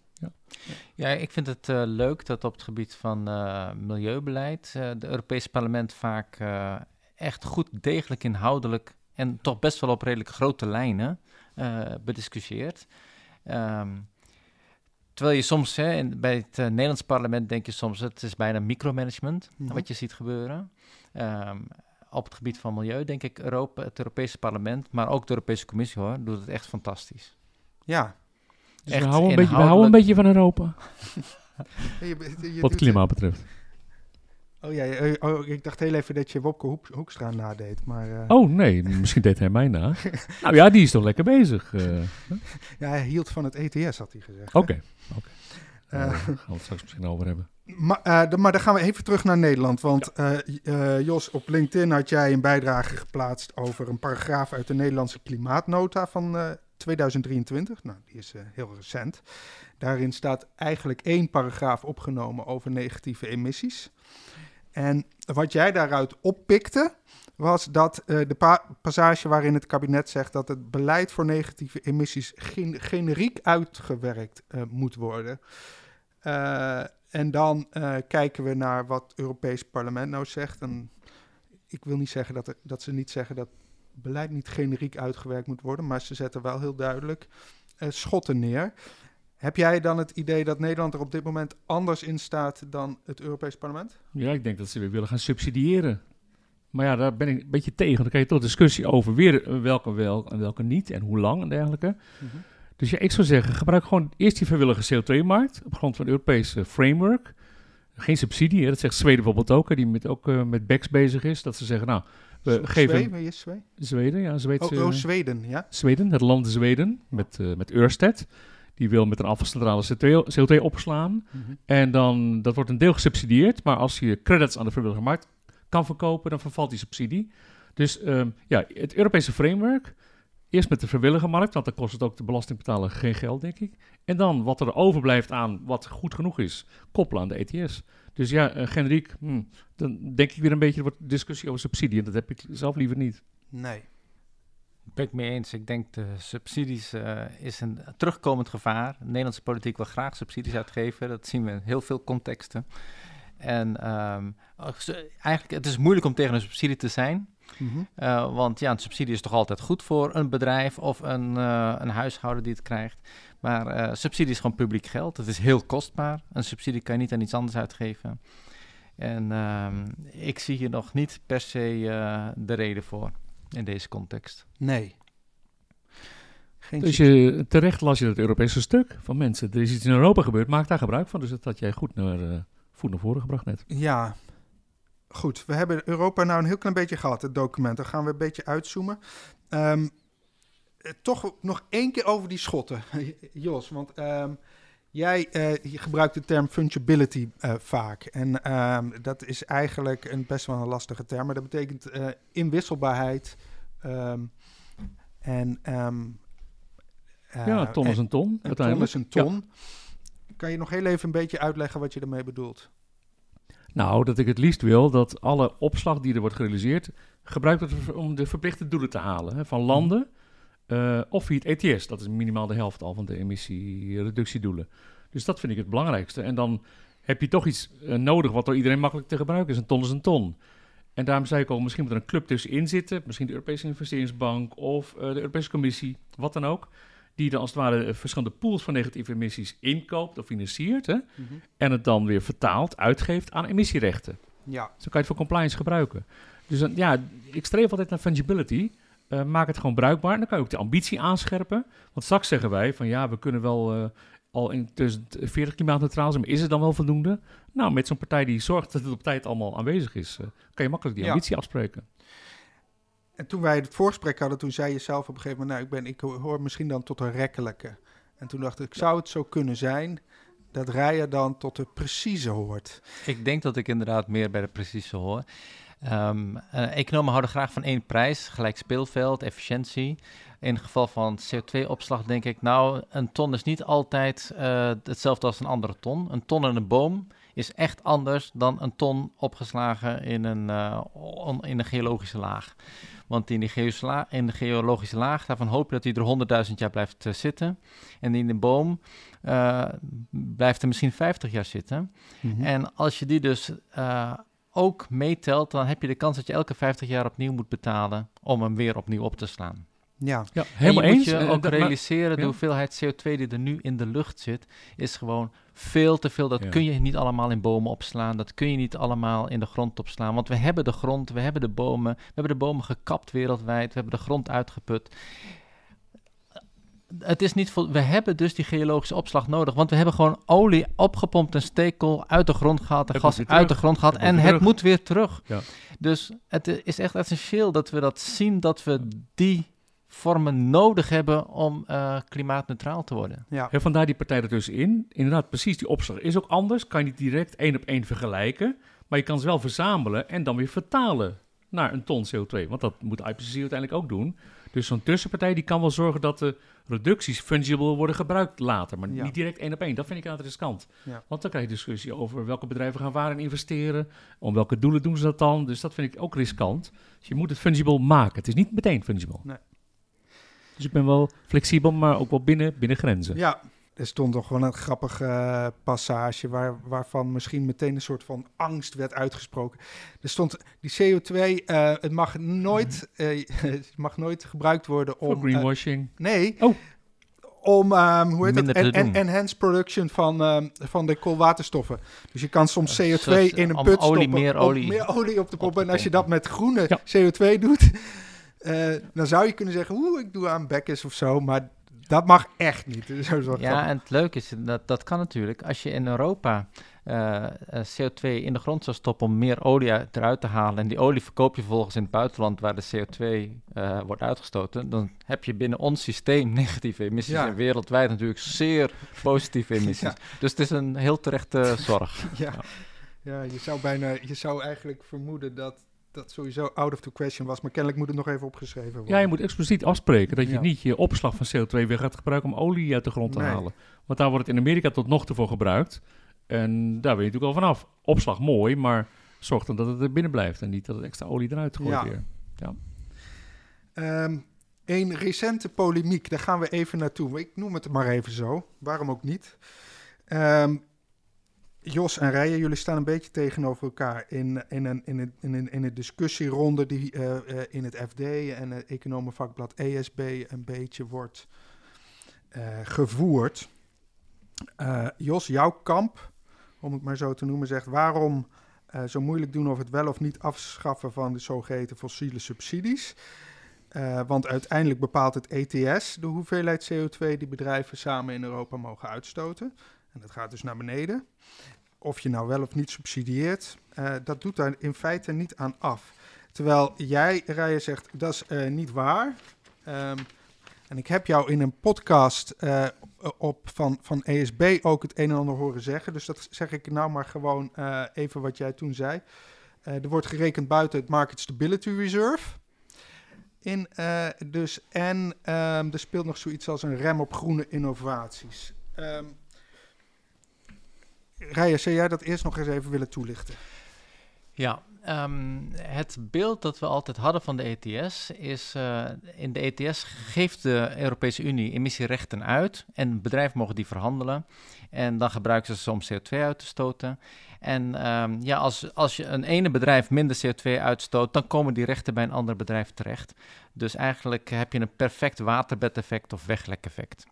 Ja, ik vind het eh, leuk dat op het gebied van eh, milieubeleid uh, de Europese parlement vaak uh, echt goed degelijk inhoudelijk en toch best wel op redelijk grote lijnen uh, bediscussieert. Um, terwijl je soms hè, in, bij het uh, Nederlands parlement denk je soms het is bijna micromanagement mm -hmm. wat je ziet gebeuren. Um, op het gebied van milieu denk ik Europa, het Europese parlement, maar ook de Europese Commissie hoor, doet het echt fantastisch. Ja, dus we houden, een beetje, we houden een beetje van Europa. *laughs* je, je, je Wat klimaat betreft. Oh ja, oh, ik dacht heel even dat je Wopke Hoek, Hoekstra nadeed, maar... Uh... Oh nee, misschien deed hij mij na. *laughs* nou ja, die is toch lekker bezig. Uh, ja, hij hield van het ETS, had hij gezegd. Oké, oké. Okay. Uh, daar gaan we het straks misschien over hebben. Maar, de, maar dan gaan we even terug naar Nederland. Want ja. Jos, op LinkedIn had jij een bijdrage geplaatst over een paragraaf uit de Nederlandse klimaatnota van 2023. Nou, die is heel recent. Daarin staat eigenlijk één paragraaf opgenomen over negatieve emissies. En wat jij daaruit oppikte, was dat uh, de pa passage waarin het kabinet zegt dat het beleid voor negatieve emissies gen generiek uitgewerkt uh, moet worden. Uh, en dan kijken we naar wat het Europees Parlement nou zegt. En ik wil niet zeggen dat, dat ze niet zeggen dat beleid niet generiek uitgewerkt moet worden, maar ze zetten wel heel duidelijk schotten neer. Heb jij dan het idee dat Nederland er op dit moment anders in staat dan het Europees Parlement? Ja, ik denk dat ze weer willen gaan subsidiëren. Maar ja, daar ben ik een beetje tegen. Dan krijg je toch discussie over weer eh, welke wel en welke niet en hoe lang en dergelijke. Dus ja, ik zou zeggen, gebruik gewoon eerst die vrijwillige CO2-markt op grond van het Europese framework. Geen subsidie, hè. dat zegt Zweden bijvoorbeeld ook, hè, die met, ook uh, met BEX bezig is. Dat ze zeggen, nou, we geven... Zweden, is Zweden? Zweden, ja, Zweedse... Oh, oh, Zweden, ja. Zweden, het land Zweden, met, uh, met Ørsted. Die wil met een afvalcentrale CO2, CO2 opslaan. En dan, dat wordt een deel gesubsidieerd. Maar als je credits aan de vrijwillige markt kan verkopen, dan vervalt die subsidie. Dus um, ja, het Europese framework. Eerst met de vrijwillige markt, want dan kost het ook de belastingbetaler geen geld, denk ik. En dan wat er overblijft aan wat goed genoeg is, koppelen aan de ETS. Dus ja, uh, generiek, hmm, dan denk ik weer een beetje, er wordt discussie over subsidie. En dat heb ik zelf liever niet. Nee. Ben ik mee eens. Ik denk de subsidies uh, is een terugkomend gevaar. De Nederlandse politiek wil graag subsidies uitgeven. Dat zien we in heel veel contexten. En um, eigenlijk, het is moeilijk om tegen een subsidie te zijn. Mm -hmm. uh, want ja, een subsidie is toch altijd goed voor een bedrijf of een, uh, een huishouden die het krijgt. Maar subsidie is gewoon publiek geld. Het is heel kostbaar. Een subsidie kan je niet aan iets anders uitgeven. En um, ik zie hier nog niet per se de reden voor in deze context. Nee. Geen dus je, terecht las je het Europese stuk van mensen. Er is iets in Europa gebeurd, maak daar gebruik van. Dus dat had jij goed naar, uh, voet naar voren gebracht net. Ja, goed. We hebben Europa nou een heel klein beetje gehad, het document. Dan gaan we een beetje uitzoomen. Um, toch nog één keer over die schotten, *laughs* Jos. Want um, jij uh, gebruikt de term fungibility uh, vaak. En um, dat is eigenlijk een best wel een lastige term. Maar dat betekent uh, inwisselbaarheid. Um, en, ja, een ton is een ton. Een ton is een ton. Ja. Kan je nog heel even een beetje uitleggen wat je ermee bedoelt? Nou, dat ik het liefst wil dat alle opslag die er wordt gerealiseerd... gebruikt wordt om de verplichte doelen te halen hè, van landen... Uh, of via het ETS, dat is minimaal de helft al van de emissiereductiedoelen. Dus dat vind ik het belangrijkste. En dan heb je toch iets uh, nodig wat door iedereen makkelijk te gebruiken is. Een ton is een ton. En daarom zei ik al, misschien moet er een club tussenin zitten. Misschien de Europese Investeringsbank of uh, de Europese Commissie, wat dan ook. Die dan als het ware verschillende pools van negatieve emissies inkoopt of financiert. Hè? Mm-hmm. En het dan weer vertaalt, uitgeeft aan emissierechten. Ja. Zo kan je het voor compliance gebruiken. Dus dan, ja, ik streef altijd naar fungibility. Uh, maak het gewoon bruikbaar. En dan kan je ook de ambitie aanscherpen. Want straks zeggen wij van ja, we kunnen wel uh, al in 2040 klimaatneutraal zijn, maar is het dan wel voldoende? Nou, met zo'n partij die zorgt dat het op tijd allemaal aanwezig is, uh, kan je makkelijk die ambitie ja. afspreken. En toen wij het voorgesprek hadden, toen zei je zelf op een gegeven moment, nou, ik, ben, ik hoor misschien dan tot een rekkelijke. En toen dacht ik, zou het zo kunnen zijn dat rijden dan tot de precieze hoort? Ik denk dat ik inderdaad meer bij de precieze hoor. Um, uh, economen houden graag van één prijs, gelijk speelveld, efficiëntie. In het geval van CO2-opslag denk ik, nou, een ton is niet altijd uh, hetzelfde als een andere ton. Een ton in een boom is echt anders dan een ton opgeslagen in een, uh, on, in een geologische laag. Want in, die in de geologische laag, daarvan hoop je dat hij er 100.000 jaar blijft uh, zitten. En in de boom uh, blijft er misschien 50 jaar zitten. Mm-hmm. En als je die dus ook meetelt, dan heb je de kans dat je elke 50 jaar opnieuw moet betalen om hem weer opnieuw op te slaan. Ja, ja helemaal eens. moet je ook realiseren, maar, de hoeveelheid CO2 die er nu in de lucht zit, is gewoon veel te veel. Dat ja. kun je niet allemaal in bomen opslaan. Dat kun je niet allemaal in de grond opslaan. Want we hebben de grond, we hebben de bomen. We hebben de bomen gekapt wereldwijd. We hebben de grond uitgeput. Het is niet we hebben dus die geologische opslag nodig. Want we hebben gewoon olie opgepompt en stekel uit de grond gehaald. En gas uit de grond gehaald. En het moet weer terug. Ja. Dus het is echt essentieel dat we dat zien. Dat we die vormen nodig hebben om uh, klimaatneutraal te worden. Ja. En vandaar die partij er dus in. Inderdaad, precies die opslag is ook anders. Kan je niet direct één op één vergelijken. Maar je kan ze wel verzamelen en dan weer vertalen naar een ton CO2. Want dat moet IPCC uiteindelijk ook doen. Dus zo'n tussenpartij die kan wel zorgen dat de reducties fungible worden gebruikt later. Maar ja. niet direct één op één. Dat vind ik aan het riskant. Ja. Want dan krijg je discussie over welke bedrijven gaan waar in investeren. Om welke doelen doen ze dat dan. Dus dat vind ik ook riskant. Dus je moet het fungible maken. Het is niet meteen fungible. Nee. Dus ik ben wel flexibel, maar ook wel binnen, binnen grenzen. Ja, er stond toch wel een grappige uh, passage waar, waarvan misschien meteen een soort van angst werd uitgesproken. Er stond die CO2, uh, het mag nooit, uh, *laughs* het mag nooit gebruikt worden om. Voor greenwashing. nee. Oh. om um, hoe heet Minder het? te En, enhanced production van, um, van de koolwaterstoffen. Dus je kan soms CO2 zoals, in een put olie, stoppen. meer om olie meer olie op te pompen. En als je dat met groene Ja. CO2 doet, eh, dan zou je kunnen zeggen, oeh, ik doe aan bekkers of zo. Maar dat mag echt niet. Dat is wel Ja, en het leuke is, dat, dat kan natuurlijk. Als je in Europa eh, eh, CO2 in de grond zou stoppen om meer olie uit- eruit te halen... en die olie verkoop je vervolgens in het buitenland waar de CO2 eh, wordt uitgestoten... dan heb je binnen ons systeem *laughs* negatieve emissies... Ja. en wereldwijd natuurlijk zeer positieve *laughs* emissies. Ja. Dus het is een heel terechte *laughs* zorg. Ja, ja je, zou bijna, je zou eigenlijk vermoeden dat dat sowieso out of the question was. Maar kennelijk moet het nog even opgeschreven worden. Ja, je moet expliciet afspreken dat je Ja. niet je opslag van CO2 weer gaat gebruiken om olie uit de grond te Nee. halen. Want daar wordt het in Amerika tot nog toe voor gebruikt. En daar ben je natuurlijk al vanaf. Opslag mooi, maar zorg dan dat het er binnen blijft en niet dat het extra olie eruit gooit Ja. weer. Ehm, een recente polemiek, daar gaan we even naartoe. Ik noem het maar even zo. Waarom ook niet? Ehm, Jos en Rijen, jullie staan een beetje tegenover elkaar in, in, een, in, een, in, een, in een discussieronde die eh, eh, in het FD en het economenvakblad ESB een beetje wordt eh, gevoerd. Eh, Jos, jouw kamp, om het maar zo te noemen, zegt waarom eh, zo moeilijk doen over het wel of niet afschaffen van de zogeheten fossiele subsidies. Eh, want uiteindelijk bepaalt het ETS de hoeveelheid CO2 die bedrijven samen in Europa mogen uitstoten. En dat gaat dus naar beneden. Of je nou wel of niet subsidieert, eh, dat doet daar in feite niet aan af. Terwijl jij, Rijen, zegt dat is eh, niet waar. Ehm, en ik heb jou in een podcast eh, op van, van ESB ook het een en ander horen zeggen. Dus dat zeg ik nou maar gewoon even wat jij toen zei. Er wordt gerekend buiten het Market Stability Reserve. In, dus, en ehm, er speelt nog zoiets als een rem op groene innovaties. Ehm Rijen, zou jij dat eerst nog eens even willen toelichten? Ja, ehm, het beeld dat we altijd hadden van de ETS is, eh, in de ETS geeft de Europese Unie emissierechten uit en bedrijven mogen die verhandelen en dan gebruiken ze ze om CO2 uit te stoten. En ehm, ja, als, als je een ene bedrijf minder CO2 uitstoot, dan komen die rechten bij een ander bedrijf terecht. Dus eigenlijk heb je een perfect waterbedeffect of weglekeffect.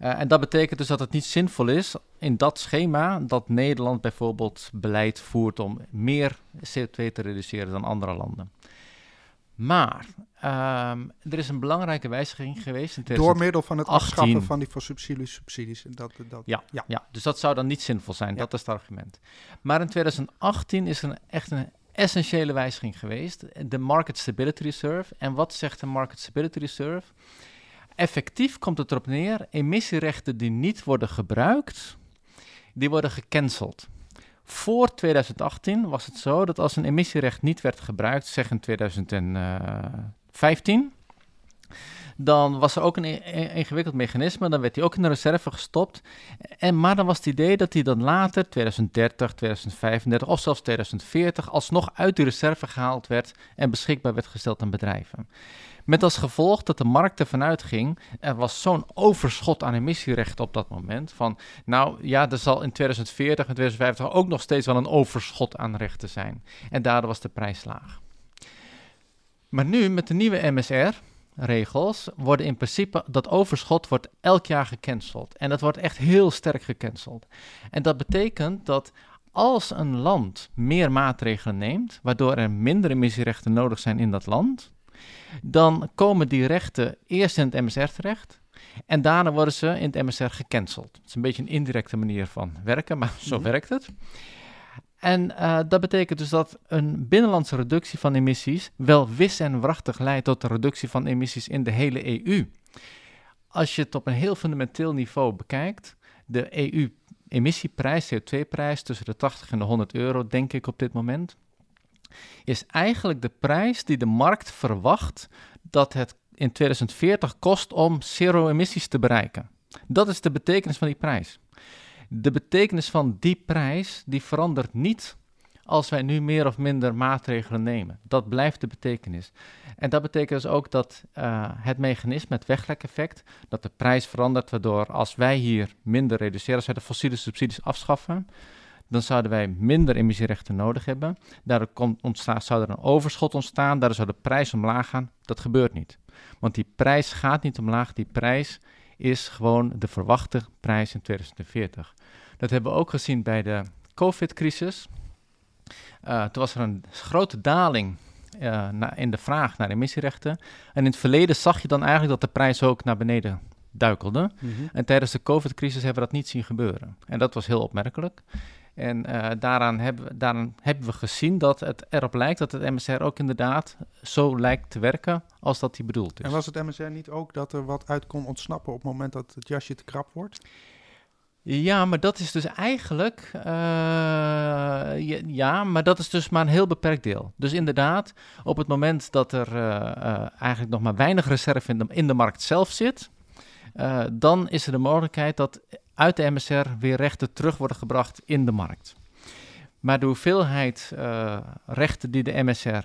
Uh, en dat betekent dus dat het niet zinvol is in dat schema dat Nederland bijvoorbeeld beleid voert om meer CO2 te reduceren dan andere landen. Maar um, er is een belangrijke wijziging geweest. In Door middel van het afschaffen van die fossiele subsidies. Dat, dat, ja, ja. ja, dus dat zou dan niet zinvol zijn. Ja. Dat is het argument. Maar in 2018 is er een, echt een essentiële wijziging geweest. De Market Stability Reserve. En wat zegt de Market Stability Reserve? Effectief komt het erop neer, emissierechten die niet worden gebruikt, die worden gecanceld. Voor 2018 was het zo dat als een emissierecht niet werd gebruikt, zeg in 2015, dan was er ook een ingewikkeld mechanisme, dan werd die ook in de reserve gestopt. En, maar dan was het idee dat die dan later, 2030, 2035 of zelfs 2040, alsnog uit die reserve gehaald werd en beschikbaar werd gesteld aan bedrijven. Met als gevolg dat de markt ervan uitging, er was zo'n overschot aan emissierechten op dat moment. Van, nou ja, er zal in 2040 en 2050 ook nog steeds wel een overschot aan rechten zijn. En daardoor was de prijs laag. Maar nu, met de nieuwe MSR-regels, worden in principe dat overschot wordt elk jaar gecanceld. En dat wordt echt heel sterk gecanceld. En dat betekent dat als een land meer maatregelen neemt, waardoor er minder emissierechten nodig zijn in dat land, dan komen die rechten eerst in het MSR terecht. En daarna worden ze in het MSR gecanceld. Het is een beetje een indirecte manier van werken, maar zo Mhm. werkt het. En uh, dat betekent dus dat een binnenlandse reductie van emissies wel wis en wrachtig leidt tot de reductie van emissies in de hele EU. Als je het op een heel fundamenteel niveau bekijkt, de EU-emissieprijs, CO2-prijs tussen de 80 en de 100 euro, denk ik op dit moment, is eigenlijk de prijs die de markt verwacht dat het in 2040 kost om zero-emissies te bereiken. Dat is de betekenis van die prijs. De betekenis van die prijs die verandert niet als wij nu meer of minder maatregelen nemen. Dat blijft de betekenis. En dat betekent dus ook dat uh, het mechanisme, het weglekeffect, dat de prijs verandert, waardoor als wij hier minder reduceren, als wij de fossiele subsidies afschaffen, dan zouden wij minder emissierechten nodig hebben. Daardoor komt, ontstaat, zou er een overschot ontstaan, daardoor zou de prijs omlaag gaan. Dat gebeurt niet. Want die prijs gaat niet omlaag, die prijs is gewoon de verwachte prijs in 2040. Dat hebben we ook gezien bij de COVID-crisis. Uh, toen was er een grote daling uh, in de vraag naar emissierechten. En in het verleden zag je dan eigenlijk dat de prijs ook naar beneden duikelde. Mhm. En tijdens de COVID-crisis hebben we dat niet zien gebeuren. En dat was heel opmerkelijk. En uh, daaraan, hebben we, daaraan hebben we gezien dat het erop lijkt dat het MSR ook inderdaad zo lijkt te werken als dat die bedoeld is. En was het MSR niet ook dat er wat uit kon ontsnappen op het moment dat het jasje te krap wordt? Ja, maar dat is dus eigenlijk. Uh, ja, maar dat is dus maar een heel beperkt deel. Dus inderdaad, op het moment dat er uh, eigenlijk nog maar weinig reserve in de, in de markt zelf zit, dan is er de mogelijkheid dat uit de MSR weer rechten terug worden gebracht in de markt. Maar de hoeveelheid rechten die de MSR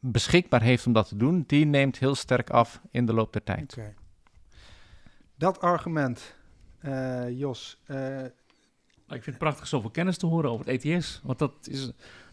beschikbaar heeft om dat te doen, die neemt heel sterk af in de loop der tijd. Okay. Dat argument uh, Jos. Uh, ik vind het prachtig zoveel kennis te horen over het ETS. Want dat is,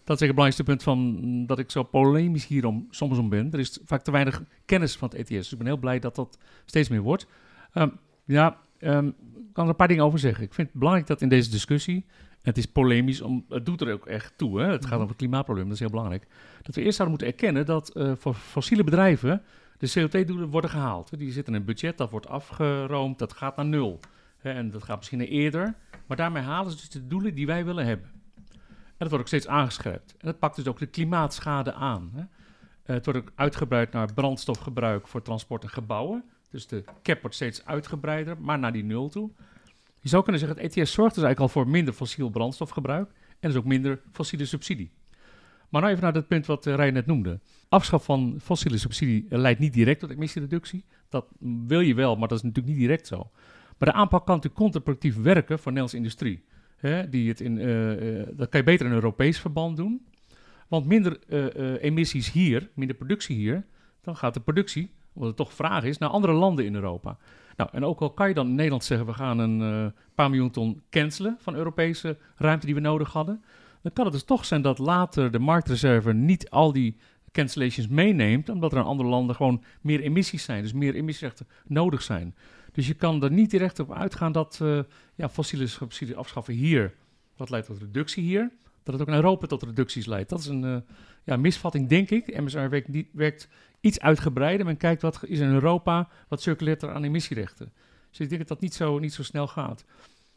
dat is het belangrijkste punt van dat ik zo polemisch hierom soms om ben. Er is vaak te weinig kennis van het ETS. Dus ik ben heel blij dat dat steeds meer wordt. Um, ja, um, kan er een paar dingen over zeggen. Ik vind het belangrijk dat in deze discussie, het is polemisch, om, het doet er ook echt toe. Hè? Het gaat mhm. over het klimaatprobleem, dat is heel belangrijk. Dat we eerst zouden moeten erkennen dat uh, voor fossiele bedrijven de CO2-doelen worden gehaald. Die zitten in een budget, dat wordt afgeroomd, dat gaat naar nul en dat gaat misschien eerder. Maar daarmee halen ze dus de doelen die wij willen hebben. En dat wordt ook steeds aangescherpt. En dat pakt dus ook de klimaatschade aan. Hè. Uh, het wordt ook uitgebreid naar brandstofgebruik voor transport en gebouwen. Dus de cap wordt steeds uitgebreider, maar naar die nul toe. Je zou kunnen zeggen, het ETS zorgt dus eigenlijk al voor minder fossiel brandstofgebruik. En dus ook minder fossiele subsidie. Maar nou even naar dat punt wat uh, Rijn net noemde. Afschaf van fossiele subsidie leidt niet direct tot emissiereductie. Dat wil je wel, maar dat is natuurlijk niet direct zo. Maar de aanpak kan natuurlijk contraproductief werken voor Nederlandse industrie. Hè, die het in, uh, dat kan je beter in een Europees verband doen. Want minder emissies hier, minder productie hier, dan gaat de productie, wat het toch vraag is, naar andere landen in Europa. Nou, en ook al kan je dan in Nederland zeggen, we gaan een paar miljoen ton cancelen van Europese ruimte die we nodig hadden. Dan kan het dus toch zijn dat later de marktreserve niet al die cancellations meeneemt, omdat er in andere landen gewoon meer emissies zijn, dus meer emissierechten nodig zijn. Dus je kan er niet direct op uitgaan dat uh, ja, fossiele subsidies afschaffen hier, dat leidt tot reductie hier. Dat het ook in Europa tot reducties leidt. Dat is een uh, ja, misvatting, denk ik. MSR werkt, niet, werkt iets uitgebreider. Men kijkt wat is in Europa, wat circuleert er aan emissierechten. Dus ik denk dat dat niet zo, niet zo snel gaat.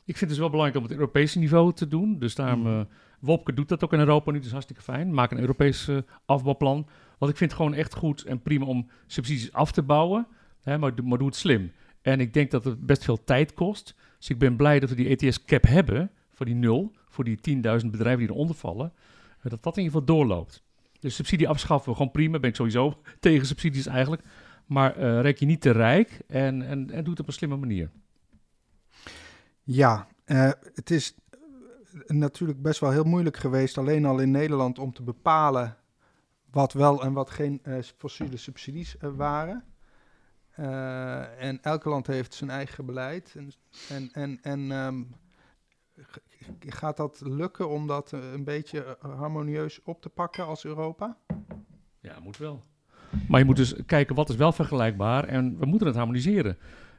Ik vind het dus wel belangrijk om het Europese niveau te doen. Dus daarom, uh, Wopke doet dat ook in Europa nu, dat is hartstikke fijn. Maak een Europees uh, afbouwplan. Want ik vind het gewoon echt goed en prima om subsidies af te bouwen. Hè, maar, maar doe het slim. En ik denk dat het best veel tijd kost. Dus ik ben blij dat we die ETS-cap hebben voor die nul, voor die 10.000 bedrijven die eronder vallen. Eh, dat dat in ieder geval doorloopt. Dus subsidie afschaffen, gewoon prima. Ben ik sowieso *laughs* tegen subsidies eigenlijk. Maar uh, rek je niet te rijk en, en, en doe het op een slimme manier. Ja, uh, het is natuurlijk best wel heel moeilijk geweest, alleen al in Nederland, om te bepalen wat wel en wat geen fossiele subsidies waren. En elke land heeft zijn eigen beleid. En, en, en, en um, gaat dat lukken om dat een beetje harmonieus op te pakken als Europa? Ja, moet wel. Maar je moet dus kijken wat is wel vergelijkbaar en we moeten het harmoniseren.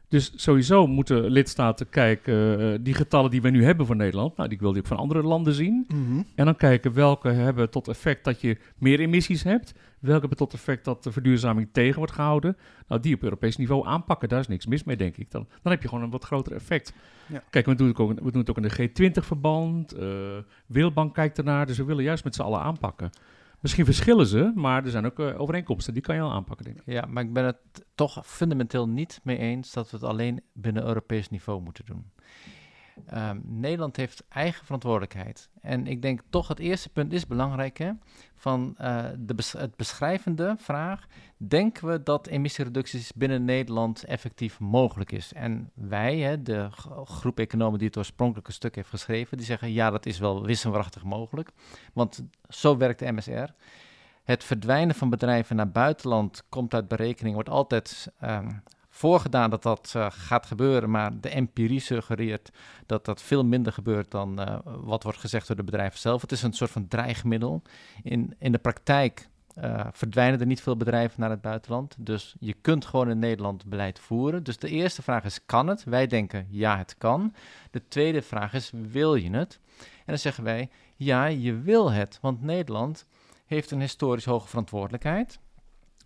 Dus sowieso moeten lidstaten kijken, uh, die getallen die we nu hebben voor Nederland, nou, die wil ik van andere landen zien. Mm-hmm. En dan kijken welke hebben tot effect dat je meer emissies hebt, welke hebben tot effect dat de verduurzaming tegen wordt gehouden. Nou, die op Europees niveau aanpakken, daar is niks mis mee, denk ik. Dan, dan heb je gewoon een wat groter effect. Ja. Kijk, we doen, het ook, we doen het ook in de G20-verband, uh, Wereldbank kijkt ernaar, dus we willen juist met z'n allen aanpakken. Misschien verschillen ze, maar er zijn ook uh, overeenkomsten. Die kan je al aanpakken, denk ik. Ja, maar ik ben het toch fundamenteel niet mee eens dat we het alleen binnen Europees niveau moeten doen. Um, Nederland heeft eigen verantwoordelijkheid. En ik denk toch het eerste punt is belangrijk. Hè? Van uh, de het beschrijvende vraag. Denken we dat emissiereducties binnen Nederland effectief mogelijk is? En wij, hè, de groep economen die het oorspronkelijke stuk heeft geschreven, die zeggen ja, dat is wel wisselwachtig mogelijk. Want zo werkt de MSR. Het verdwijnen van bedrijven naar buitenland komt uit berekening, wordt altijd um, voorgedaan dat dat uh, gaat gebeuren, maar de empirie suggereert dat dat veel minder gebeurt dan uh, wat wordt gezegd door de bedrijven zelf. Het is een soort van dreigmiddel. In, in de praktijk uh, verdwijnen er niet veel bedrijven naar het buitenland. Dus je kunt gewoon in Nederland beleid voeren. Dus de eerste vraag is, kan het? Wij denken, ja, het kan. De tweede vraag is, wil je het? En dan zeggen wij, ja, je wil het. Want Nederland heeft een historisch hoge verantwoordelijkheid.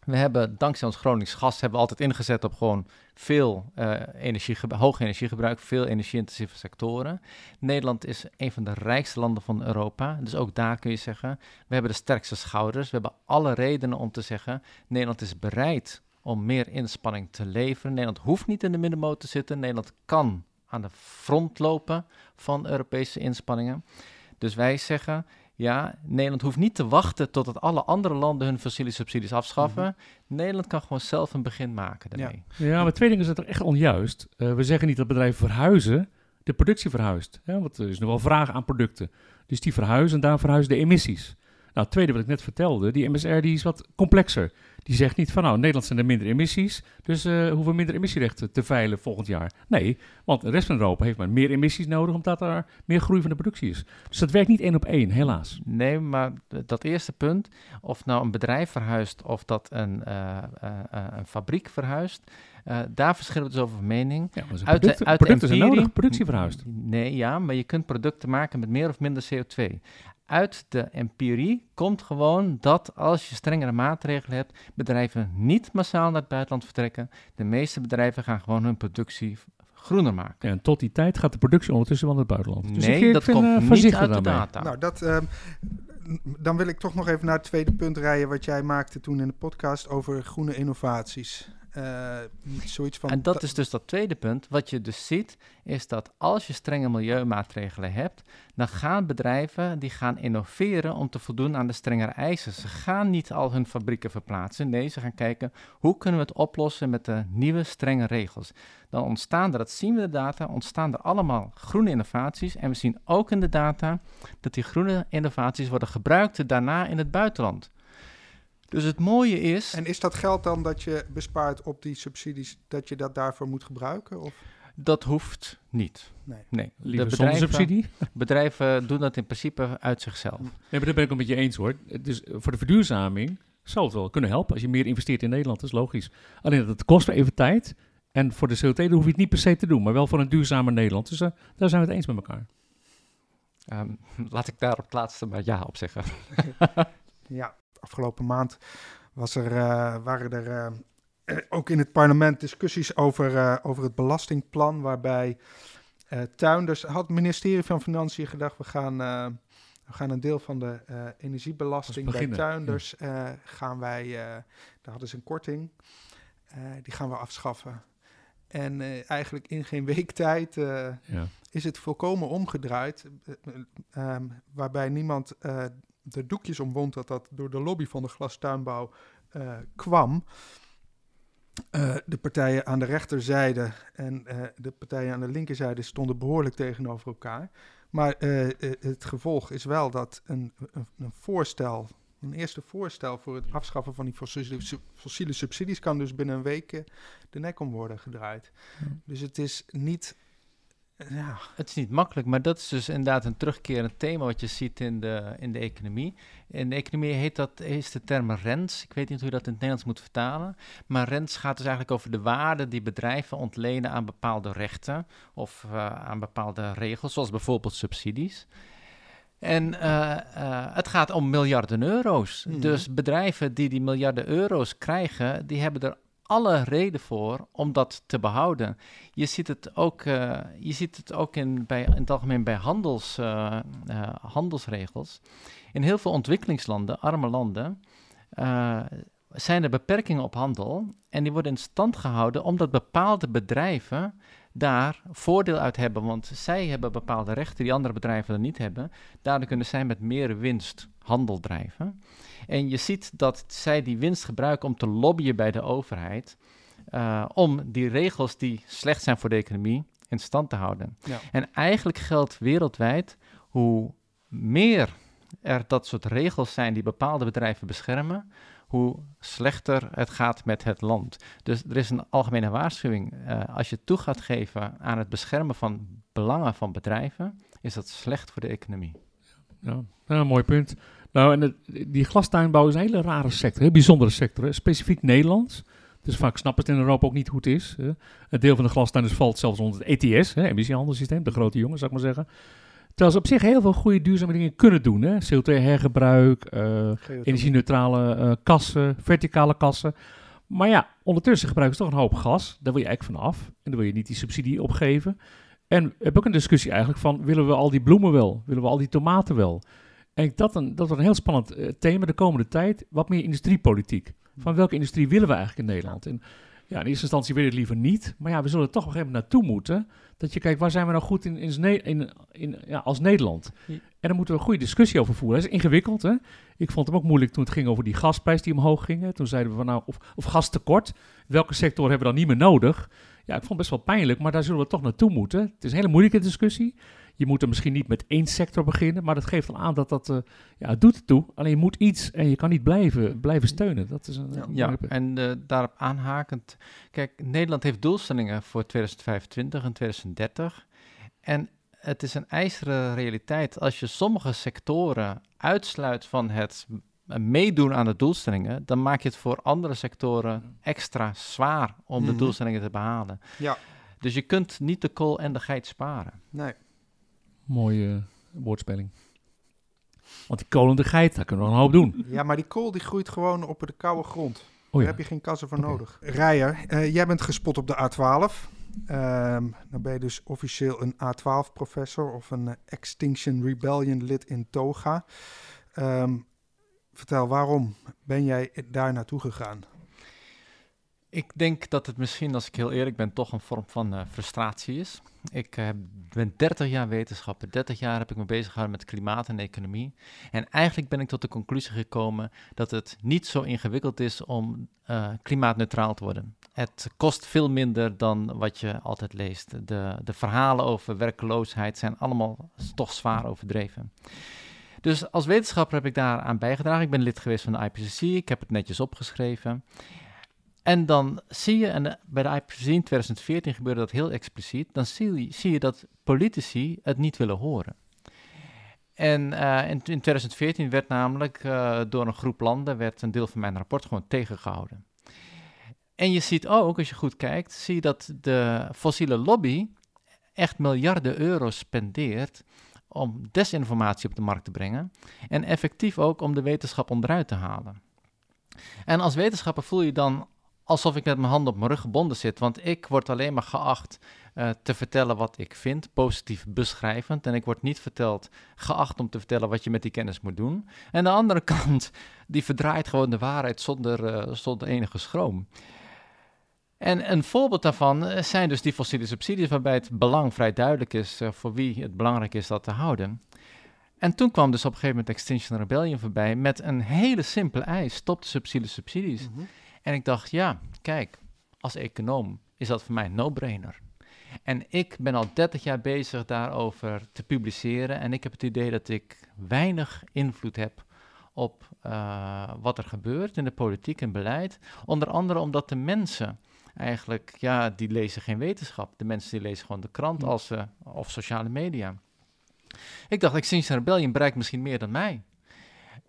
We hebben dankzij ons Gronings gas hebben we altijd ingezet op gewoon veel uh, energie, hoog energiegebruik, veel energie-intensieve sectoren. Nederland is een van de rijkste landen van Europa. Dus ook daar kun je zeggen, we hebben de sterkste schouders. We hebben alle redenen om te zeggen, Nederland is bereid om meer inspanning te leveren. Nederland hoeft niet in de middenmoot te zitten. Nederland kan aan de front lopen van Europese inspanningen. Dus wij zeggen, ja, Nederland hoeft niet te wachten totdat alle andere landen hun fossiele subsidies afschaffen. Mhm. Nederland kan gewoon zelf een begin maken daarmee. Ja, ja maar twee dingen zijn toch echt onjuist. Uh, we zeggen niet dat bedrijven verhuizen, de productie verhuist. Hè? Want er is nog wel vraag aan producten. Dus die verhuizen en daar verhuizen de emissies. Nou, het tweede wat ik net vertelde, die MSR die is wat complexer. Die zegt niet van nou, Nederland zijn er minder emissies, dus uh, hoeven we minder emissierechten te veilen volgend jaar. Nee, want de rest van Europa heeft maar meer emissies nodig omdat er meer groei van de productie is. Dus dat werkt niet één op één, helaas. Nee, maar dat eerste punt, of nou een bedrijf verhuist of dat een, uh, uh, een fabriek verhuist, uh, daar verschillen we dus over mening. Ja, uit de, uit producten de empirie, zijn nodig, productie verhuist. Nee, ja, maar je kunt producten maken met meer of minder CO2 uit de empirie komt gewoon dat als je strengere maatregelen hebt, bedrijven niet massaal naar het buitenland vertrekken. De meeste bedrijven gaan gewoon hun productie groener maken. En tot die tijd gaat de productie ondertussen wel naar het buitenland. Dus nee, dat komt uh, niet uit de data. Nou, dat, uh, dan wil ik toch nog even naar het tweede punt rijden wat jij maakte toen in de podcast over groene innovaties. Uh, zoiets van en dat is dus dat tweede punt. Wat je dus ziet, is dat als je strenge milieumaatregelen hebt, dan gaan bedrijven die gaan innoveren om te voldoen aan de strengere eisen. Ze gaan niet al hun fabrieken verplaatsen. Nee, ze gaan kijken hoe kunnen we het oplossen met de nieuwe strenge regels. Dan ontstaan er, dat zien we in de data, ontstaan er allemaal groene innovaties. En we zien ook in de data dat die groene innovaties worden gebruikt daarna in het buitenland. Dus het mooie is. En is dat geld dan dat je bespaart op die subsidies, dat je dat daarvoor moet gebruiken? Of? Dat hoeft niet. Nee. nee. Liever de bedrijven, subsidie? *laughs* Bedrijven doen dat in principe uit zichzelf. Nee, maar daar ben ik een beetje eens hoor. Dus voor de verduurzaming zou het wel kunnen helpen. Als je meer investeert in Nederland, dat is logisch. Alleen dat kost even tijd. En voor de CO2 hoef je het niet per se te doen, maar wel voor een duurzamer Nederland. Dus uh, daar zijn we het eens met elkaar. Um, laat ik daar op het laatste maar ja op zeggen. *laughs* ja, afgelopen maand was er, uh, waren er uh, ook in het parlement discussies over, uh, over het belastingplan, waarbij tuinders, had het ministerie van Financiën gedacht, we gaan, we gaan een deel van de energiebelasting bij tuinders, gaan wij, daar hadden ze een korting, die gaan we afschaffen. En eigenlijk in geen week *laughs* tijd ja. is het volkomen omgedraaid, um, waarbij niemand de doekjes omwond dat dat door de lobby van de glastuinbouw uh, kwam. Uh, de partijen aan de rechterzijde en uh, de partijen aan de linkerzijde stonden behoorlijk tegenover elkaar. Maar het gevolg is wel dat een, een, een, voorstel, een eerste voorstel voor het afschaffen van die fossiele, fossiele subsidies, kan dus binnen een week de nek om worden gedraaid. Dus het is niet ja. Het is niet makkelijk, maar dat is dus inderdaad een terugkerend thema wat je ziet in de, in de economie. In de economie heet dat, is de term rents. Ik weet niet hoe je dat in het Nederlands moet vertalen. Maar rents gaat dus eigenlijk over de waarde die bedrijven ontlenen aan bepaalde rechten of uh, aan bepaalde regels, zoals bijvoorbeeld subsidies. En uh, uh, het gaat om miljarden euro's. Mm. Dus bedrijven die die miljarden euro's krijgen, die hebben er alle reden voor om dat te behouden. Je ziet het ook, uh, je ziet het ook in, bij, in het algemeen bij handels, uh, uh, handelsregels. In heel veel ontwikkelingslanden, arme landen, zijn er beperkingen op handel. En die worden in stand gehouden omdat bepaalde bedrijven daar voordeel uit hebben. Want zij hebben bepaalde rechten die andere bedrijven er niet hebben. Daardoor kunnen zij met meer winst handel drijven. En je ziet dat zij die winst gebruiken om te lobbyen bij de overheid. Uh, om die regels die slecht zijn voor de economie in stand te houden. Ja. En eigenlijk geldt wereldwijd hoe meer er dat soort regels zijn die bepaalde bedrijven beschermen, hoe slechter het gaat met het land. Dus er is een algemene waarschuwing. Uh, als je toe gaat geven aan het beschermen van belangen van bedrijven, is dat slecht voor de economie. Ja, ja mooi punt. Nou, en het, die glastuinbouw is een hele rare sector, een bijzondere sector. Hè? Specifiek Nederlands. Dus vaak snapt het in Europa ook niet hoe het is. Hè? Een deel van de glastuinders valt zelfs onder het ETS, emissiehandelssysteem, de grote jongens, zou ik maar zeggen. Terwijl ze op zich heel veel goede duurzame dingen kunnen doen. Hè? CO2-hergebruik, uh, energie-neutrale uh, kassen, verticale kassen. Maar ja, ondertussen gebruiken ze toch een hoop gas. Daar wil je eigenlijk van af. En dan wil je niet die subsidie opgeven. En we hebben ook een discussie eigenlijk van, willen we al die bloemen wel? Willen we al die tomaten wel? En dat, een, dat wordt een heel spannend uh, thema de komende tijd. Wat meer industriepolitiek. Van welke industrie willen we eigenlijk in Nederland? En ja, in eerste instantie wil je het liever niet. Maar ja, we zullen er toch op een gegeven moment naartoe moeten. Dat je kijkt, waar zijn we nou goed in, in, in, in ja, als Nederland? En daar moeten we een goede discussie over voeren. Dat is ingewikkeld, hè? Ik vond het ook moeilijk toen het ging over die gasprijs die omhoog ging. Toen zeiden we van nou, of, of gastekort. Welke sector hebben we dan niet meer nodig? Ja, ik vond het best wel pijnlijk, maar daar zullen we toch naartoe moeten. Het is een hele moeilijke discussie. Je moet er misschien niet met één sector beginnen, maar dat geeft dan aan dat dat, uh, ja, het doet het toe. Alleen je moet iets en je kan niet blijven, blijven steunen. Dat is een, ja, en uh, daarop aanhakend, kijk, Nederland heeft doelstellingen voor 2025 en 2030. En het is een ijzeren realiteit. Als je sommige sectoren uitsluit van het meedoen aan de doelstellingen, dan maak je het voor andere sectoren extra zwaar om de mhm. doelstellingen te behalen. Ja. Dus je kunt niet de kool en de geit sparen. Nee. Mooie woordspeling. Want die kool en de geit, daar kunnen we een hoop doen. Ja, maar die kool die groeit gewoon op de koude grond. Oh, Daar heb je geen kassen voor nodig. Rijer, uh, jij bent gespot op de A12. Um, dan ben je dus officieel een A12-professor of een uh, Extinction Rebellion lid in Toga. Um, vertel, waarom ben jij daar naartoe gegaan? Ik denk dat het misschien, als ik heel eerlijk ben, toch een vorm van uh, frustratie is. Ik uh, ben 30 jaar wetenschapper, 30 jaar heb ik me bezig gehouden met klimaat en economie. En eigenlijk ben ik tot de conclusie gekomen dat het niet zo ingewikkeld is om uh, klimaatneutraal te worden. Het kost veel minder dan wat je altijd leest. De, de verhalen over werkloosheid zijn allemaal toch zwaar overdreven. Dus als wetenschapper heb ik daaraan bijgedragen. Ik ben lid geweest van de IPCC, ik heb het netjes opgeschreven. En dan zie je, en bij de IPCC in 2014 gebeurde dat heel expliciet, dan zie je, zie je dat politici het niet willen horen. En uh, in, in, 2014 werd namelijk uh, door een groep landen werd een deel van mijn rapport gewoon tegengehouden. En je ziet ook, als je goed kijkt, zie je dat de fossiele lobby echt miljarden euro's spendeert om desinformatie op de markt te brengen en effectief ook om de wetenschap onderuit te halen. En als wetenschapper voel je dan alsof ik met mijn handen op mijn rug gebonden zit. Want ik word alleen maar geacht uh, te vertellen wat ik vind, positief beschrijvend. En ik word niet verteld, geacht om te vertellen wat je met die kennis moet doen. En de andere *laughs* kant, die verdraait gewoon de waarheid zonder, uh, zonder enige schroom. En een voorbeeld daarvan eh, zijn dus die fossiele subsidies, waarbij het belang vrij duidelijk is voor wie het belangrijk is dat te houden. En toen kwam dus op een gegeven moment Extinction Rebellion voorbij met een hele simpele eis: stop de subsidies subsidies. -hmm. En ik dacht, ja, kijk, als econoom is dat voor mij een no-brainer. En ik ben al 30 jaar bezig daarover te publiceren. En ik heb het idee dat ik weinig invloed heb op uh, wat er gebeurt in de politiek en beleid. Onder andere omdat de mensen eigenlijk, ja, die lezen geen wetenschap. De mensen die lezen gewoon de krant als, uh, of sociale media. Ik dacht, Extinction Rebellion bereikt misschien meer dan mij.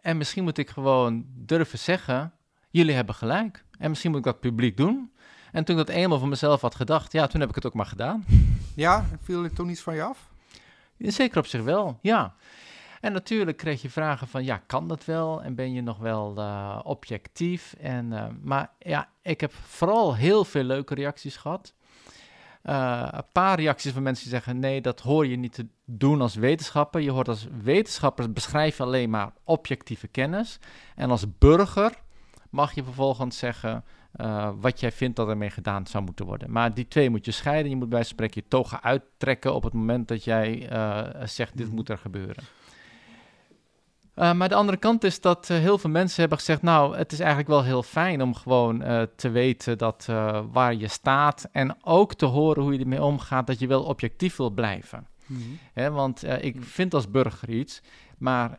En misschien moet ik gewoon durven zeggen, jullie hebben gelijk. En misschien moet ik dat publiek doen. En toen ik dat eenmaal van mezelf had gedacht, ja, toen heb ik het ook maar gedaan. *laughs* Ja, viel het toen iets van je af? Zeker op zich wel, ja. En natuurlijk kreeg je vragen van, ja, kan dat wel? En ben je nog wel uh, objectief? En, uh, maar ja, ik heb vooral heel veel leuke reacties gehad. Uh, een paar reacties van mensen die zeggen, nee, dat hoor je niet te doen als wetenschapper. Je hoort als wetenschapper beschrijven alleen maar objectieve kennis. En als burger mag je vervolgens zeggen uh, wat jij vindt dat ermee gedaan zou moeten worden. Maar die twee moet je scheiden. Je moet bij spreken je toga uittrekken op het moment dat jij uh, zegt dit mhm. moet er gebeuren. Uh, maar de andere kant is dat heel veel mensen hebben gezegd: Nou, het is eigenlijk wel heel fijn om gewoon te weten dat, waar je staat. En ook te horen hoe je ermee omgaat, dat je wel objectief wil blijven. Mm want ik mhm. vind als burger iets, maar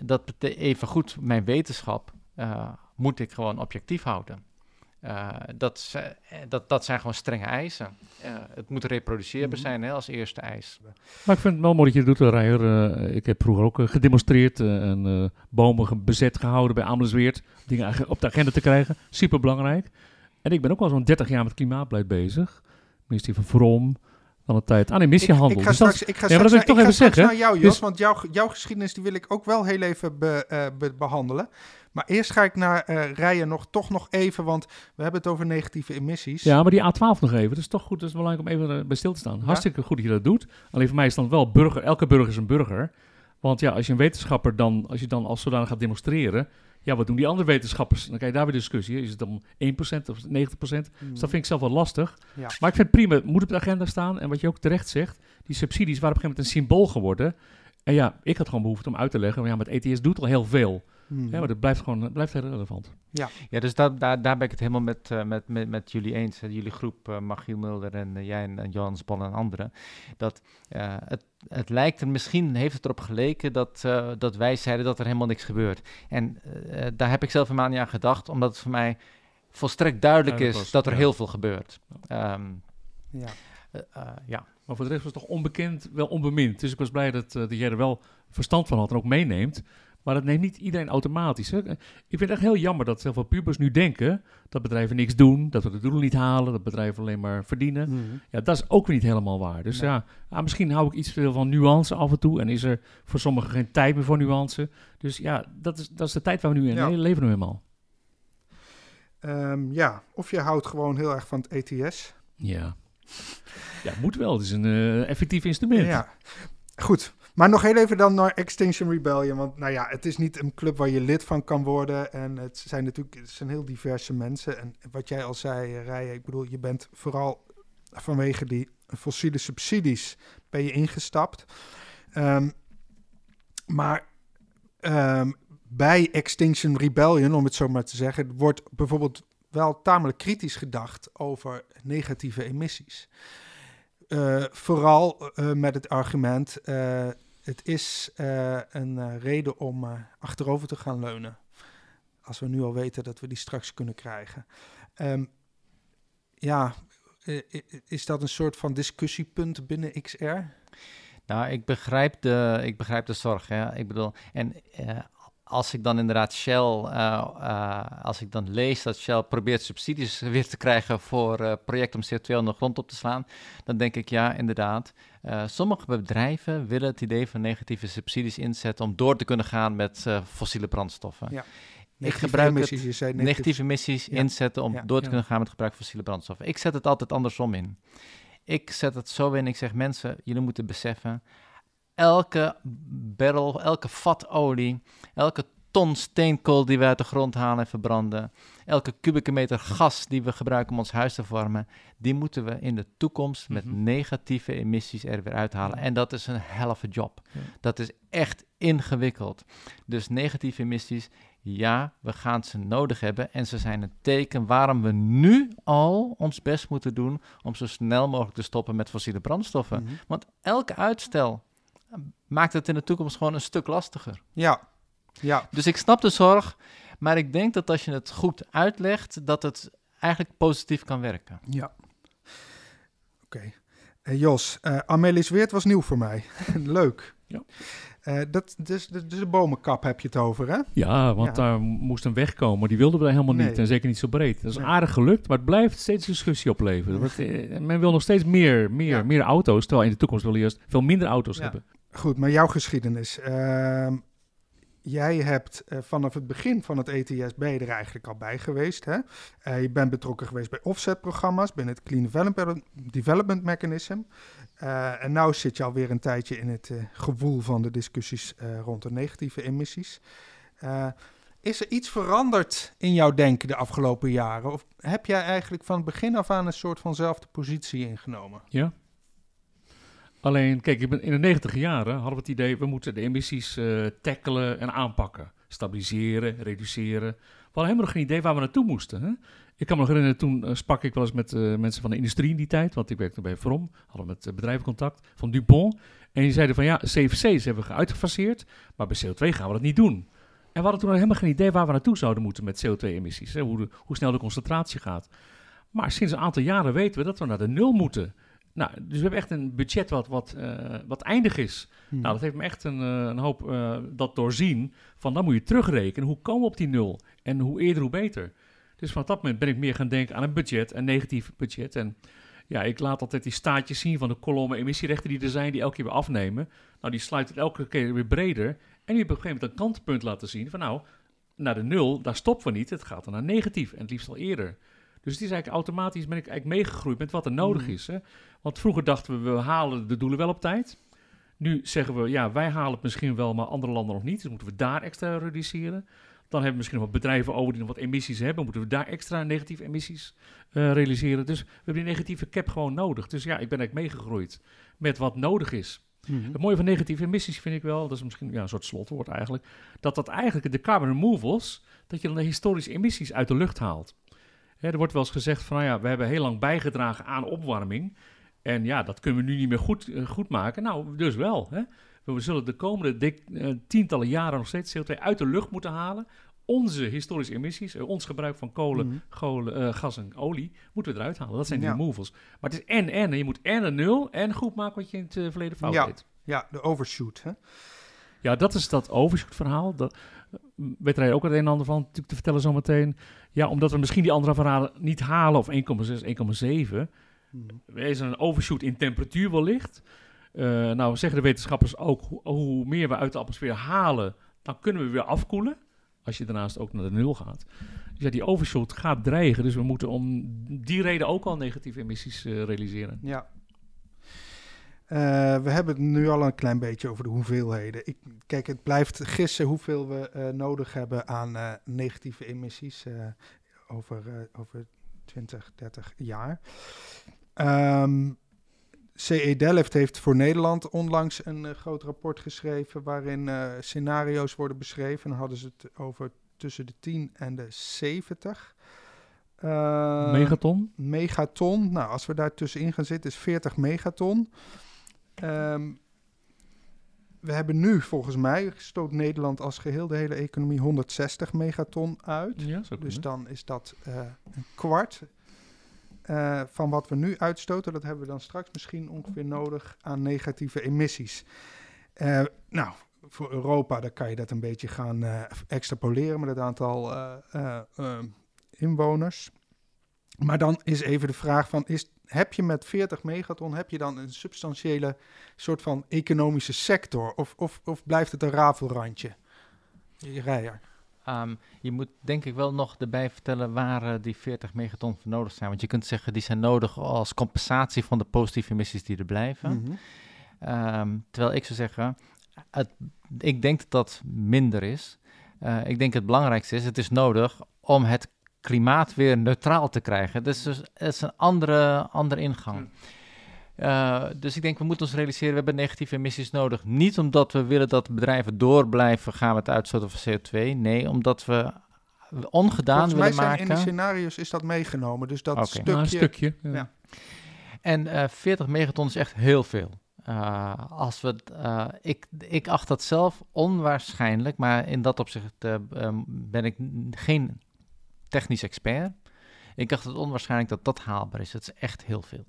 dat betekent even goed mijn wetenschap moet ik gewoon objectief houden. Uh, dat, dat, dat zijn gewoon strenge eisen. Uh, het moet reproduceerbaar mhm. zijn hè, als eerste eis. Maar ik vind het wel mooi dat je het doet, Rijer. Uh, ik heb vroeger ook gedemonstreerd en bomen bezet gehouden bij Amelisweert. Dingen op de agenda te krijgen. Super belangrijk. En ik ben ook al zo'n 30 jaar met klimaatbeleid bezig. Ministerie van Vrom, van de tijd aan emissiehandel. Ik, ik ga dus straks, ik ga ja, straks, toch even zeggen. naar jou, Jos, dus, want jouw, jouw geschiedenis die wil ik ook wel heel even be, uh, behandelen. Maar eerst ga ik naar uh, rijden nog, toch nog even, want we hebben het over negatieve emissies. Ja, maar die A12 nog even. Dat is toch goed, dat is belangrijk om even bij stil te staan. Hartstikke goed dat je dat doet. Alleen voor mij is dan wel burger, elke burger is een burger. Want ja, als je een wetenschapper dan, als je dan als zodanig gaat demonstreren, ja, wat doen die andere wetenschappers? Dan krijg je daar weer discussie. Is het dan 1% of 90%? Mm. Dus dat vind ik zelf wel lastig. Ja. Maar ik vind het prima, het moet op de agenda staan. En wat je ook terecht zegt, die subsidies waren op een gegeven moment een symbool geworden. En ja, ik had gewoon behoefte om uit te leggen, maar ja, met ETS doet al heel veel. Hmm. Ja, maar dat blijft gewoon blijft heel relevant. Ja, ja dus daar, daar, daar ben ik het helemaal met, uh, met, met, met jullie eens. Jullie groep, uh, Machiel Mulder en uh, jij en, en Johannes Bon en anderen. Dat het, het lijkt er, misschien heeft het erop geleken dat, dat wij zeiden dat er helemaal niks gebeurt. En daar heb ik zelf helemaal niet aan gedacht, omdat het voor mij volstrekt duidelijk, is dat er heel veel gebeurt. Um, ja. ja. Maar voor de rest was het toch onbekend, wel onbemind. Dus ik was blij dat, dat jij er wel verstand van had en ook meeneemt. Maar dat neemt niet iedereen automatisch. Hè? Ik vind het echt heel jammer dat zoveel pubers nu denken dat bedrijven niks doen, dat we de doelen niet halen, dat bedrijven alleen maar verdienen. Mhm. Ja, dat is ook niet helemaal waar. Dus ja, ah, misschien hou ik iets veel van nuance af en toe en is er voor sommigen geen tijd meer voor nuance. Dus ja, dat is, dat is de tijd waar we nu in ja. leven nu helemaal. Um, ja, of je houdt gewoon heel erg van het ETS. Ja. Ja, moet wel. Het is een uh, effectief instrument. Ja. Goed, maar nog heel even dan naar Extinction Rebellion. Want nou ja, het is niet een club waar je lid van kan worden. En het zijn natuurlijk het zijn heel diverse mensen. En wat jij al zei, Rijen, ik bedoel, je bent vooral vanwege die fossiele subsidies ben je ingestapt. Um, maar um, bij Extinction Rebellion, om het zo maar te zeggen, wordt bijvoorbeeld wel tamelijk kritisch gedacht over negatieve emissies. Uh, vooral uh, met het argument, het is uh, een uh, reden om uh, achterover te gaan leunen. Als we nu al weten dat we die straks kunnen krijgen. Um, ja, is dat een soort van discussiepunt binnen XR? Nou, ik begrijp de, ik begrijp de zorg. Ja. Ik bedoel, en als ik dan inderdaad Shell, als ik dan lees dat Shell probeert subsidies weer te krijgen voor projecten om CO2 onder de grond op te slaan, dan denk ik ja, inderdaad. Sommige bedrijven willen het idee van negatieve subsidies inzetten om door te kunnen gaan met fossiele brandstoffen. Ja. Ik gebruik emissies, het, negatieve, negatieve emissies inzetten om door te kunnen gaan met gebruik van fossiele brandstoffen. Ik zet het altijd andersom in. Ik zet het zo in, ik zeg mensen, jullie moeten beseffen, elke barrel, elke vat olie, elke ton steenkool die we uit de grond halen en verbranden, elke kubieke meter gas die we gebruiken om ons huis te vormen, die moeten we in de toekomst met mhm. negatieve emissies er weer uithalen. En dat is een helft job. Dat is echt ingewikkeld. Dus negatieve emissies, ja, we gaan ze nodig hebben. En ze zijn een teken waarom we nu al ons best moeten doen om zo snel mogelijk te stoppen met fossiele brandstoffen. Mhm. Want elke uitstel maakt het in de toekomst gewoon een stuk lastiger. Ja. Ja. Dus ik snap de zorg, maar ik denk dat als je het goed uitlegt, dat het eigenlijk positief kan werken. Ja. Oké. Eh, Jos, uh, Amelis Weert was nieuw voor mij. *laughs* Leuk. Ja. Uh, dat, dus, dus, de bomenkap heb je het over, hè? Ja, want daar moest een weg komen. Maar die wilden we helemaal niet. En zeker niet zo breed. Dat is aardig gelukt, maar het blijft steeds discussie opleveren. men wil nog steeds meer, meer, meer auto's. Terwijl in de toekomst wil je juist veel minder auto's hebben. Goed, maar jouw geschiedenis. Uh, jij hebt uh, vanaf het begin van het ETS ben er eigenlijk al bij geweest. Hè? Uh, je bent betrokken geweest bij offset-programma's, binnen het Clean Development, Mechanism. Uh, en nu zit je alweer een tijdje in het gewoel van de discussies rond de negatieve emissies. is er iets veranderd in jouw denken de afgelopen jaren? Of heb jij eigenlijk van het begin af aan een soort vanzelfde positie ingenomen? Ja, Alleen, kijk, in de negentig jaren hadden we het idee, we moeten de emissies uh, tackelen en aanpakken. Stabiliseren, reduceren. We hadden helemaal geen idee waar we naartoe moesten. Hè? Ik kan me nog herinneren, toen uh, sprak ik wel eens met uh, mensen van de industrie in die tijd, want ik werkte bij From, hadden met bedrijven contact, van Dupont. En die zeiden van ja, CFC's hebben we uitgefaseerd, maar bij CO2 gaan we dat niet doen. we hadden toen helemaal geen idee waar we naartoe zouden moeten met CO2-emissies. Hoe, hoe snel de concentratie gaat. Maar sinds een aantal jaren weten we dat we naar de nul moeten. Nou, dus we hebben echt een budget wat, wat, eh, wat eindig is. Hmm. Nou, dat heeft me echt een, eh, een hoop eh, dat doorzien. Van dan moet je terugrekenen. Hoe komen we op die nul? En hoe eerder, hoe beter. Dus vanaf dat moment ben ik meer gaan denken aan een budget, een negatief budget. En ja, ik laat altijd die staartjes zien van de kolommen emissierechten die er zijn, die elke keer weer afnemen. Nou, die sluiten het elke keer weer breder. En je hebt op een gegeven moment een kantelpunt laten zien van nou, naar de nul, daar stoppen we niet. Het gaat dan naar negatief en het liefst al eerder. Dus het is eigenlijk automatisch ben ik eigenlijk meegegroeid met wat er nodig Mhm. is. Hè? Want vroeger dachten we, we halen de doelen wel op tijd. Nu zeggen we, ja, wij halen het misschien wel, maar andere landen nog niet. Dus moeten we daar extra reduceren. Dan hebben we misschien nog wat bedrijven over die nog wat emissies hebben. Moeten we daar extra negatieve emissies eh, realiseren. Dus we hebben die negatieve cap gewoon nodig. Dus ja, ik ben eigenlijk meegegroeid met wat nodig is. Mhm. Het mooie van negatieve emissies vind ik wel, dat is misschien ja, een soort slotwoord eigenlijk, dat dat eigenlijk de carbon removals, dat je dan de historische emissies uit de lucht haalt. Hè, er wordt wel eens gezegd van, nou ja, we hebben heel lang bijgedragen aan opwarming. En ja, dat kunnen we nu niet meer goed, eh, goed maken. Nou, dus wel. Hè. We zullen de komende dik, eh, tientallen jaren nog steeds CO2 uit de lucht moeten halen. Onze historische emissies, eh, ons gebruik van kolen, Mhm. gas en olie, moeten we eruit halen. Dat zijn die Ja. removals. Maar het is en en. Je moet en een nul en goed maken wat je in het verleden fout Ja. deed. Ja, de overshoot. Hè? Ja, dat is dat overshoot verhaal. Dat weet er ook het een en ander van natuurlijk te vertellen zometeen. Ja, omdat we misschien die andere verhalen niet halen, of 1,6, 1,7. Mhm. Er is een overshoot in temperatuur wellicht. Eh nou, zeggen de wetenschappers ook, hoe, hoe meer we uit de atmosfeer halen, dan kunnen we weer afkoelen. Als je daarnaast ook naar de nul gaat. Dus ja, die overshoot gaat dreigen. Dus we moeten om die reden ook al negatieve emissies eh, realiseren. Ja. Eh, we hebben het nu al een klein beetje over de hoeveelheden. Ik, kijk, het blijft gissen hoeveel we eh, nodig hebben aan eh, negatieve emissies over, over 20, 30 jaar. Ehm CE Delft heeft voor Nederland onlangs een groot rapport geschreven waarin scenario's worden beschreven. Dan hadden ze het over tussen de 10 en de 70. Eh, Megaton? megaton. Nou, als we daar tussenin gaan zitten, is 40 megaton. Ehm, we hebben nu, volgens mij, stoot Nederland als geheel de hele economie 160 megaton uit. Ja, Dus dan is dat eh, een kwart eh, van wat we nu uitstoten. Dat hebben we dan straks misschien ongeveer nodig aan negatieve emissies. Eh, nou, voor Europa dan kan je dat een beetje gaan extrapoleren met het aantal inwoners. Maar dan is even de vraag van, is, heb je met 40 megaton, heb je dan een substantiële soort van economische sector? Of, of, of blijft het een rafelrandje? Rijer. Ehm, je moet denk ik wel nog erbij vertellen waar eh, die 40 megaton voor nodig zijn. Want je kunt zeggen die zijn nodig als compensatie van de positieve emissies die er blijven. Mhm. Ehm, terwijl ik zou zeggen, het, ik denk dat dat minder is. Eh, ik denk het belangrijkste is, het is nodig om het klimaat weer neutraal te krijgen. Dus, dus het is een andere, andere ingang. Eh, dus ik denk, we moeten ons realiseren, we hebben negatieve emissies nodig. Niet omdat we willen dat bedrijven door blijven gaan met uitstoten van CO2. Nee, omdat we ongedaan Volgens mij willen zijn maken. in de scenario's is dat meegenomen. Dus dat stukje... Nou, een stukje. Ja. Ja. En eh 40 megaton is echt heel veel. Eh, als we, het, eh, ik, ik acht dat zelf onwaarschijnlijk, maar in dat opzicht eh, ben ik geen technisch expert. Ik acht het onwaarschijnlijk dat dat haalbaar is. Het is echt heel veel.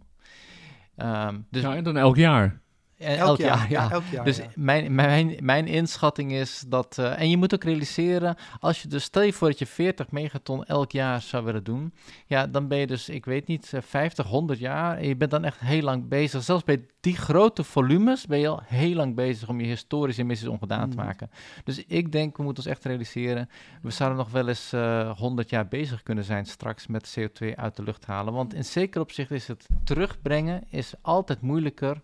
Ehm, dus Ja, en dan elk jaar. Eh, elk, jaar, ja. elk jaar. Dus ja. mijn, mijn, mijn inschatting is dat. eh, en je moet ook realiseren, als je dus stel je voor dat je 40 megaton elk jaar zou willen doen. Ja, dan ben je dus, ik weet niet, eh, 50, 100 jaar. En je bent dan echt heel lang bezig. Zelfs bij die grote volumes ben je al heel lang bezig om je historische emissies ongedaan te Mhm. maken. Dus ik denk, we moeten ons echt realiseren. We zouden nog wel eens eh 100 jaar bezig kunnen zijn straks met CO2 uit de lucht halen. Want in zeker opzicht is het terugbrengen is altijd moeilijker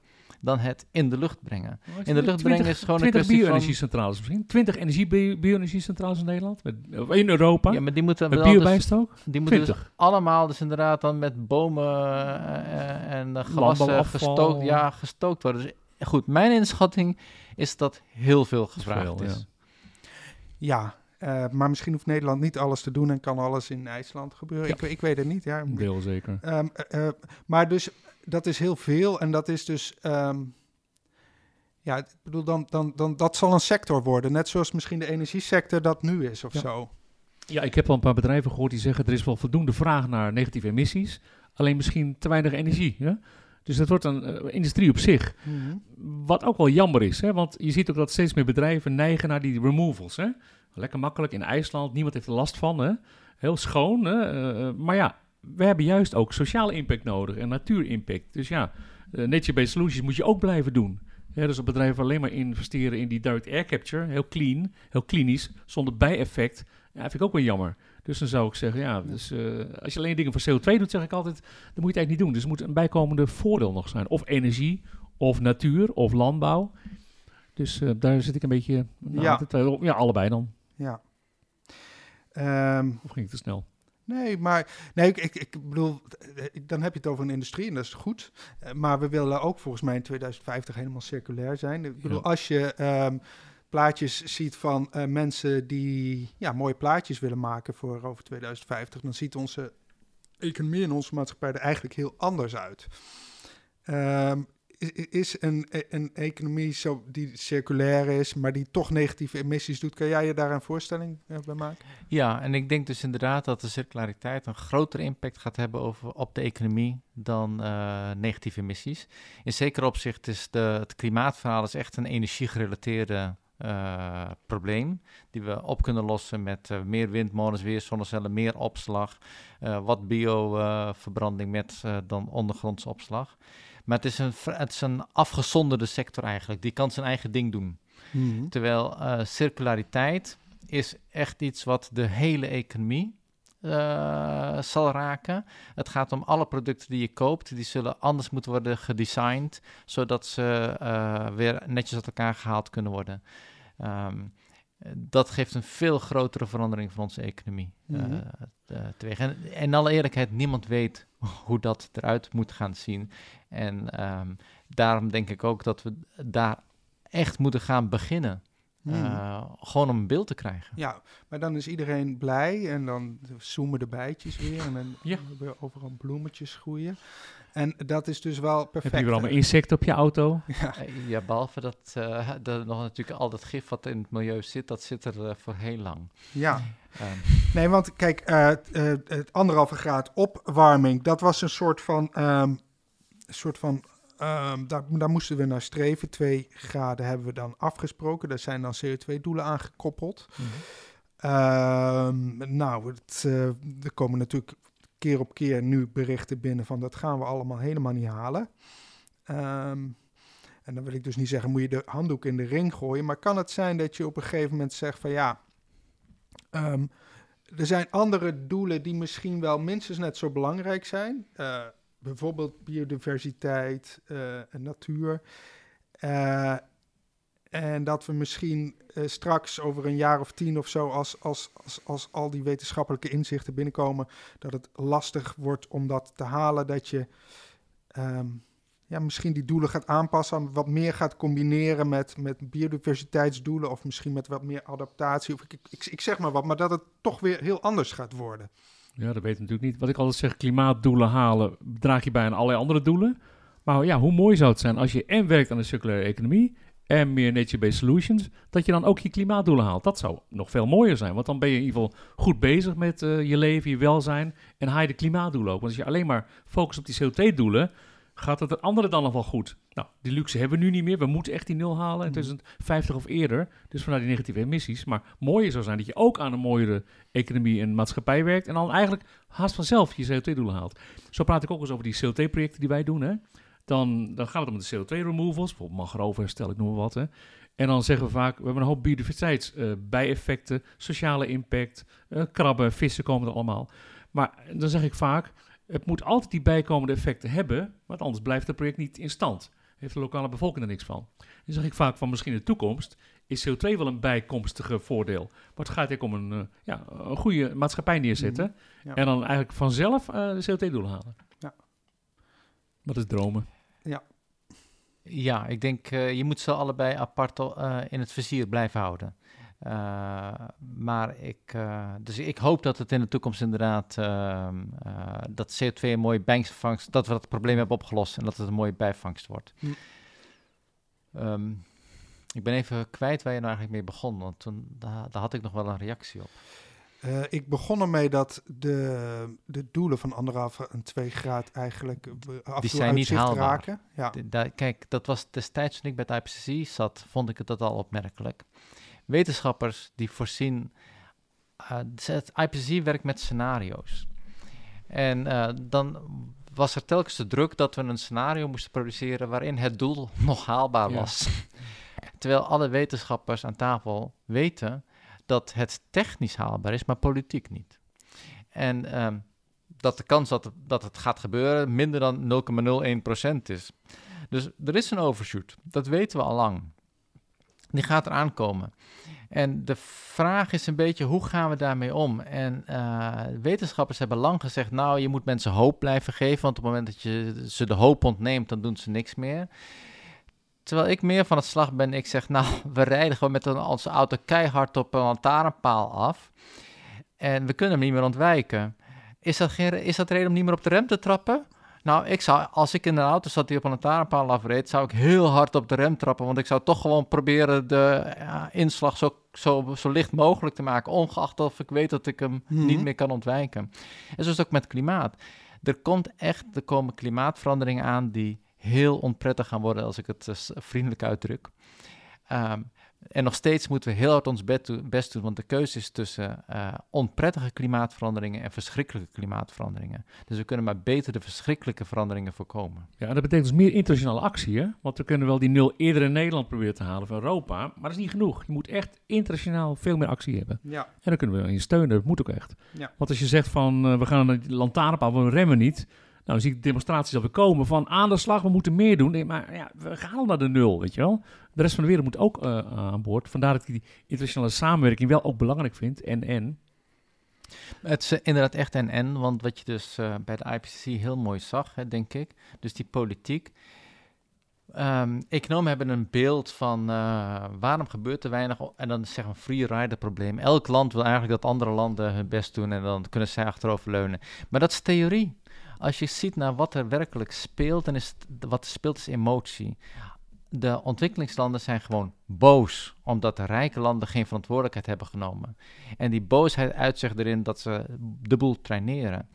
dan het in de lucht brengen. In de lucht brengen is gewoon een 20 kwestie van... bio-energiecentrales misschien. 20 energie bio- bio-energiecentrales in Nederland. Met, in Europa. Ja, maar die moeten met wel dus- biobijstook. Die moeten dus 20. allemaal dus inderdaad dan met bomen eh, eh, en uh, gewassen gestookt, ja, gestookt worden. Dus goed, mijn inschatting is dat heel veel gevraagd veel, is. Ja, eh, maar misschien hoeft Nederland niet alles te doen en kan alles in IJsland gebeuren. Ja. Ik, ik weet het niet. Ja. Een deel zeker. Ehm, eh, eh, maar dus dat is heel veel en dat is dus. ehm, Ja, ik bedoel, dan, dan, dan, dat zal een sector worden. Net zoals misschien de energiesector dat nu is of Ja. zo. Ja, ik heb al een paar bedrijven gehoord die zeggen er is wel voldoende vraag naar negatieve emissies, alleen misschien te weinig energie. Hè? Dus dat wordt een eh, industrie op zich. Mhm. Wat ook wel jammer is, hè? want je ziet ook dat steeds meer bedrijven neigen naar die removals. Hè? Lekker makkelijk in IJsland, niemand heeft er last van. Hè? Heel schoon. Hè? Eh, eh, maar ja, we hebben juist ook sociale impact nodig en natuurimpact. Dus ja, eh, nature-based solutions moet je ook blijven doen. Ja, dus als bedrijven alleen maar investeren in die direct air capture, heel clean, heel klinisch, zonder bijeffect, ja, vind ik ook wel jammer. Dus dan zou ik zeggen, ja, dus, eh, als je alleen dingen voor CO2 doet, zeg ik altijd, dan moet je het eigenlijk niet doen. Dus er moet een bijkomende voordeel nog zijn. Of energie, of natuur, of landbouw. Dus eh, daar zit ik een beetje, nou, ja, allebei dan. Ja. Ehm, Of ging ik te snel? Nee, maar nee, ik, ik, ik bedoel, eh, dan heb je het over een industrie en dat is goed. Eh, maar we willen ook volgens mij in 2050 helemaal circulair zijn. Ik bedoel, Ja. als je ehm, plaatjes ziet van eh, mensen die ja, mooie plaatjes willen maken voor over 2050, dan ziet onze economie en onze maatschappij er eigenlijk heel anders uit. I- is een, e- een economie zo die circulair is, maar die toch negatieve emissies doet, kan jij je daar een voorstelling eh, bij maken? Ja, en ik denk dus inderdaad dat de circulariteit een grotere impact gaat hebben op de economie dan eh, negatieve emissies. In zekere opzicht is de, het klimaatverhaal is echt een energiegerelateerde eh, probleem die we op kunnen lossen met meer windmolens, weer zonnecellen, meer opslag, wat bioverbranding met dan ondergrondse opslag. Maar het is, een, het is een afgezonderde sector eigenlijk. Die kan zijn eigen ding doen. Terwijl eh, circulariteit is echt iets wat de hele economie eh, zal raken. Het gaat om alle producten die je koopt. Die zullen anders moeten worden gedesigned, zodat ze eh, weer netjes uit elkaar gehaald kunnen worden. Ehm, dat geeft een veel grotere verandering van onze economie eh, Mhm. eh, teweeg. En in alle eerlijkheid, niemand weet *laughs* hoe dat eruit moet gaan zien. En ehm, daarom denk ik ook dat we daar echt moeten gaan beginnen. Hmm. Eh, gewoon om een beeld te krijgen. Ja, maar dan is iedereen blij en dan zoomen de bijtjes weer en dan Ja. weer overal bloemetjes groeien. En dat is dus wel perfect. Heb je weer allemaal insecten op je auto? Ja, Eh, ja, behalve dat eh er nog natuurlijk al dat gif wat in het milieu zit, dat zit er eh, voor heel lang. ja. Ehm, Nee, want kijk, eh, eh, het anderhalve graad opwarming, dat was een soort van, ehm, een soort van ehm, daar, daar moesten we naar streven. Twee graden hebben we dan afgesproken. Daar zijn dan CO2-doelen aangekoppeld. Ehm, nou, het, er komen natuurlijk keer op keer nu berichten binnen van dat gaan we allemaal helemaal niet halen. Ehm, en dan wil ik dus niet zeggen, moet je de handdoek in de ring gooien. Maar kan het zijn dat je op een gegeven moment zegt van ja, ehm, er zijn andere doelen die misschien wel minstens net zo belangrijk zijn. Eh, bijvoorbeeld biodiversiteit en natuur. Eh, en dat we misschien eh, straks over een jaar of tien of zo, als, als, als, als al die wetenschappelijke inzichten binnenkomen, dat het lastig wordt om dat te halen. Dat je ehm, ja, misschien die doelen gaat aanpassen, wat meer gaat combineren met, met biodiversiteitsdoelen of misschien met wat meer adaptatie. Of ik, ik, ik, zeg maar wat, maar dat het toch weer heel anders gaat worden. Ja, dat weet ik natuurlijk niet. Wat ik altijd zeg, klimaatdoelen halen draag je bij aan allerlei andere doelen. Maar ja, hoe mooi zou het zijn als je en werkt aan de circulaire economie en meer nature-based solutions, dat je dan ook je klimaatdoelen haalt. Dat zou nog veel mooier zijn, want dan ben je in ieder geval goed bezig met eh, je leven, je welzijn en haal je de klimaatdoelen ook. Want als je alleen maar focust op die CO2-doelen, gaat het het andere dan nog wel goed. Nou, die luxe hebben we nu niet meer. We moeten echt die nul halen in 2050 of eerder. Dus vanuit die negatieve emissies. Maar mooier zou zijn dat je ook aan een mooiere economie en maatschappij werkt. En dan eigenlijk haast vanzelf je CO2-doelen haalt. Zo praat ik ook eens over die CO2-projecten die wij doen. Hè. Dan, dan gaat het om de CO2-removals. Bijvoorbeeld mangrovenherstel, ik noem maar wat. Hè. En dan zeggen we vaak, we hebben een hoop biodiversiteitsbijeffecten, sociale impact, eh, krabben, vissen komen er allemaal. Maar dan zeg ik vaak, het moet altijd die bijkomende effecten hebben, want anders blijft het project niet in stand. Heeft de lokale bevolking er niks van. Dan zeg ik vaak van misschien in de toekomst is CO2 wel een bijkomstige voordeel. Maar het gaat ook om een, eh, ja, een goede maatschappij neerzetten. Mhm, ja. En dan eigenlijk vanzelf eh, de CO2-doelen halen. Ja. Dat is dromen. Ja, ik denk uh, je moet ze allebei apart uh, in het vizier blijven houden. Uh, maar ik, dus ik hoop dat het in de toekomst inderdaad dat CO2 een mooie bijvangst, dat we dat probleem hebben opgelost en dat het een mooie bijvangst wordt. Hm. Um, Ik ben even kwijt waar je nou eigenlijk mee begon, want toen, daar, daar had ik nog wel een reactie op. Uh, ik begon ermee dat de, de doelen van anderhalve en twee graad eigenlijk af Die zijn niet haalbaar. raken. Ja. Da kijk, dat was destijds toen ik bij het IPCC zat, vond ik het dat al opmerkelijk. Wetenschappers die voorzien, uh, het IPCC werkt met scenario's. En uh, dan was er telkens de druk dat we een scenario moesten produceren waarin het doel *laughs* nog haalbaar was. Terwijl alle wetenschappers aan tafel weten dat het technisch haalbaar is, maar politiek niet. En um, dat de kans dat, dat het gaat gebeuren minder dan 0,01% is. Dus er is een overshoot, dat weten we al lang. Die gaat eraan komen. En de vraag is een beetje, hoe gaan we daarmee om? En uh, wetenschappers hebben lang gezegd, nou, je moet mensen hoop blijven geven, want op het moment dat je ze de hoop ontneemt, dan doen ze niks meer. Terwijl ik meer van het slag ben, ik zeg, nou, *laughs* we rijden gewoon met onze auto keihard op een lantaarnpaal af. En we kunnen hem niet meer ontwijken. Is dat, geen, is dat reden om niet meer op de rem te trappen? Nou, ik zou, als ik in een auto zat die op een lantaarnpaal afreed, zou ik heel hard op de rem trappen. Want ik zou toch gewoon proberen de ja, inslag zo, zo, zo licht mogelijk te maken. Ongeacht of ik weet dat ik hem Mhm. niet meer kan ontwijken. En zo is het ook met klimaat. Er komt echt, er komen klimaatveranderingen aan die heel onprettig gaan worden, als ik het eh, vriendelijk uitdruk. Ehm, en nog steeds moeten we heel hard ons best doen, want de keuze is tussen eh, onprettige klimaatveranderingen en verschrikkelijke klimaatveranderingen. Dus we kunnen maar beter de verschrikkelijke veranderingen voorkomen. Ja, dat betekent dus meer internationale actie, hè? Want we kunnen wel die nul eerder in Nederland proberen te halen van Europa, maar dat is niet genoeg. Je moet echt internationaal veel meer actie hebben. Ja. En daar kunnen we in steunen, dat moet ook echt. Ja. Want als je zegt van, eh, we gaan die lantaarnpaal, we remmen niet, nou, zie ik de demonstraties alweer komen van aan de slag, we moeten meer doen. Maar ja, we gaan al naar de nul, weet je wel. De rest van de wereld moet ook eh, aan boord. Vandaar dat ik die internationale samenwerking wel ook belangrijk vind. En, en. Het is eh, inderdaad echt en en, want wat je dus eh, bij de IPCC heel mooi zag, hè, denk ik, dus die politiek. Ehm, economen hebben een beeld van eh, waarom gebeurt er weinig, en dan we een free rider probleem. Elk land wil eigenlijk dat andere landen hun best doen en dan kunnen zij achterover leunen. Maar dat is theorie. Als je ziet naar wat er werkelijk speelt, dan is het, wat speelt is emotie. De ontwikkelingslanden zijn gewoon boos, omdat de rijke landen geen verantwoordelijkheid hebben genomen. En die boosheid uitzicht erin dat ze de boel traineren.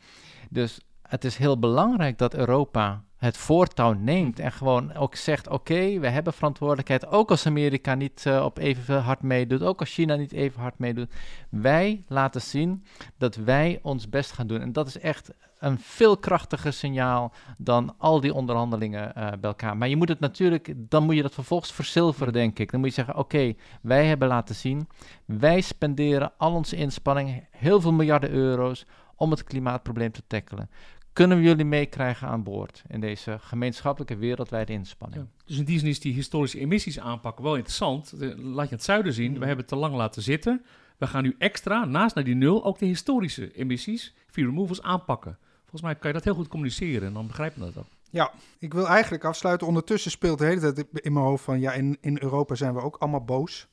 Dus het is heel belangrijk dat Europa het voortouw neemt en gewoon ook zegt: oké, we hebben verantwoordelijkheid. Ook als Amerika niet uh, op even hard meedoet, ook als China niet even hard meedoet. Wij laten zien dat wij ons best gaan doen. En dat is echt een veel krachtiger signaal dan al die onderhandelingen uh, bij elkaar. Maar je moet het natuurlijk, dan moet je dat vervolgens verzilveren, denk ik. Dan moet je zeggen: oké, okay, wij hebben laten zien, wij spenderen al onze inspanningen, heel veel miljarden euro's, om het klimaatprobleem te tackelen kunnen we jullie meekrijgen aan boord in deze gemeenschappelijke wereldwijde inspanning. Ja. Dus in die zin is die historische emissies aanpakken wel interessant. De, laat je het zuiden zien, we hebben het te lang laten zitten. We gaan nu extra, naast naar die nul, ook de historische emissies, via removals, aanpakken. Volgens mij kan je dat heel goed communiceren en dan begrijpen we dat ook. Ja, ik wil eigenlijk afsluiten. Ondertussen speelt de hele tijd in mijn hoofd van... ja, in, in Europa zijn we ook allemaal boos.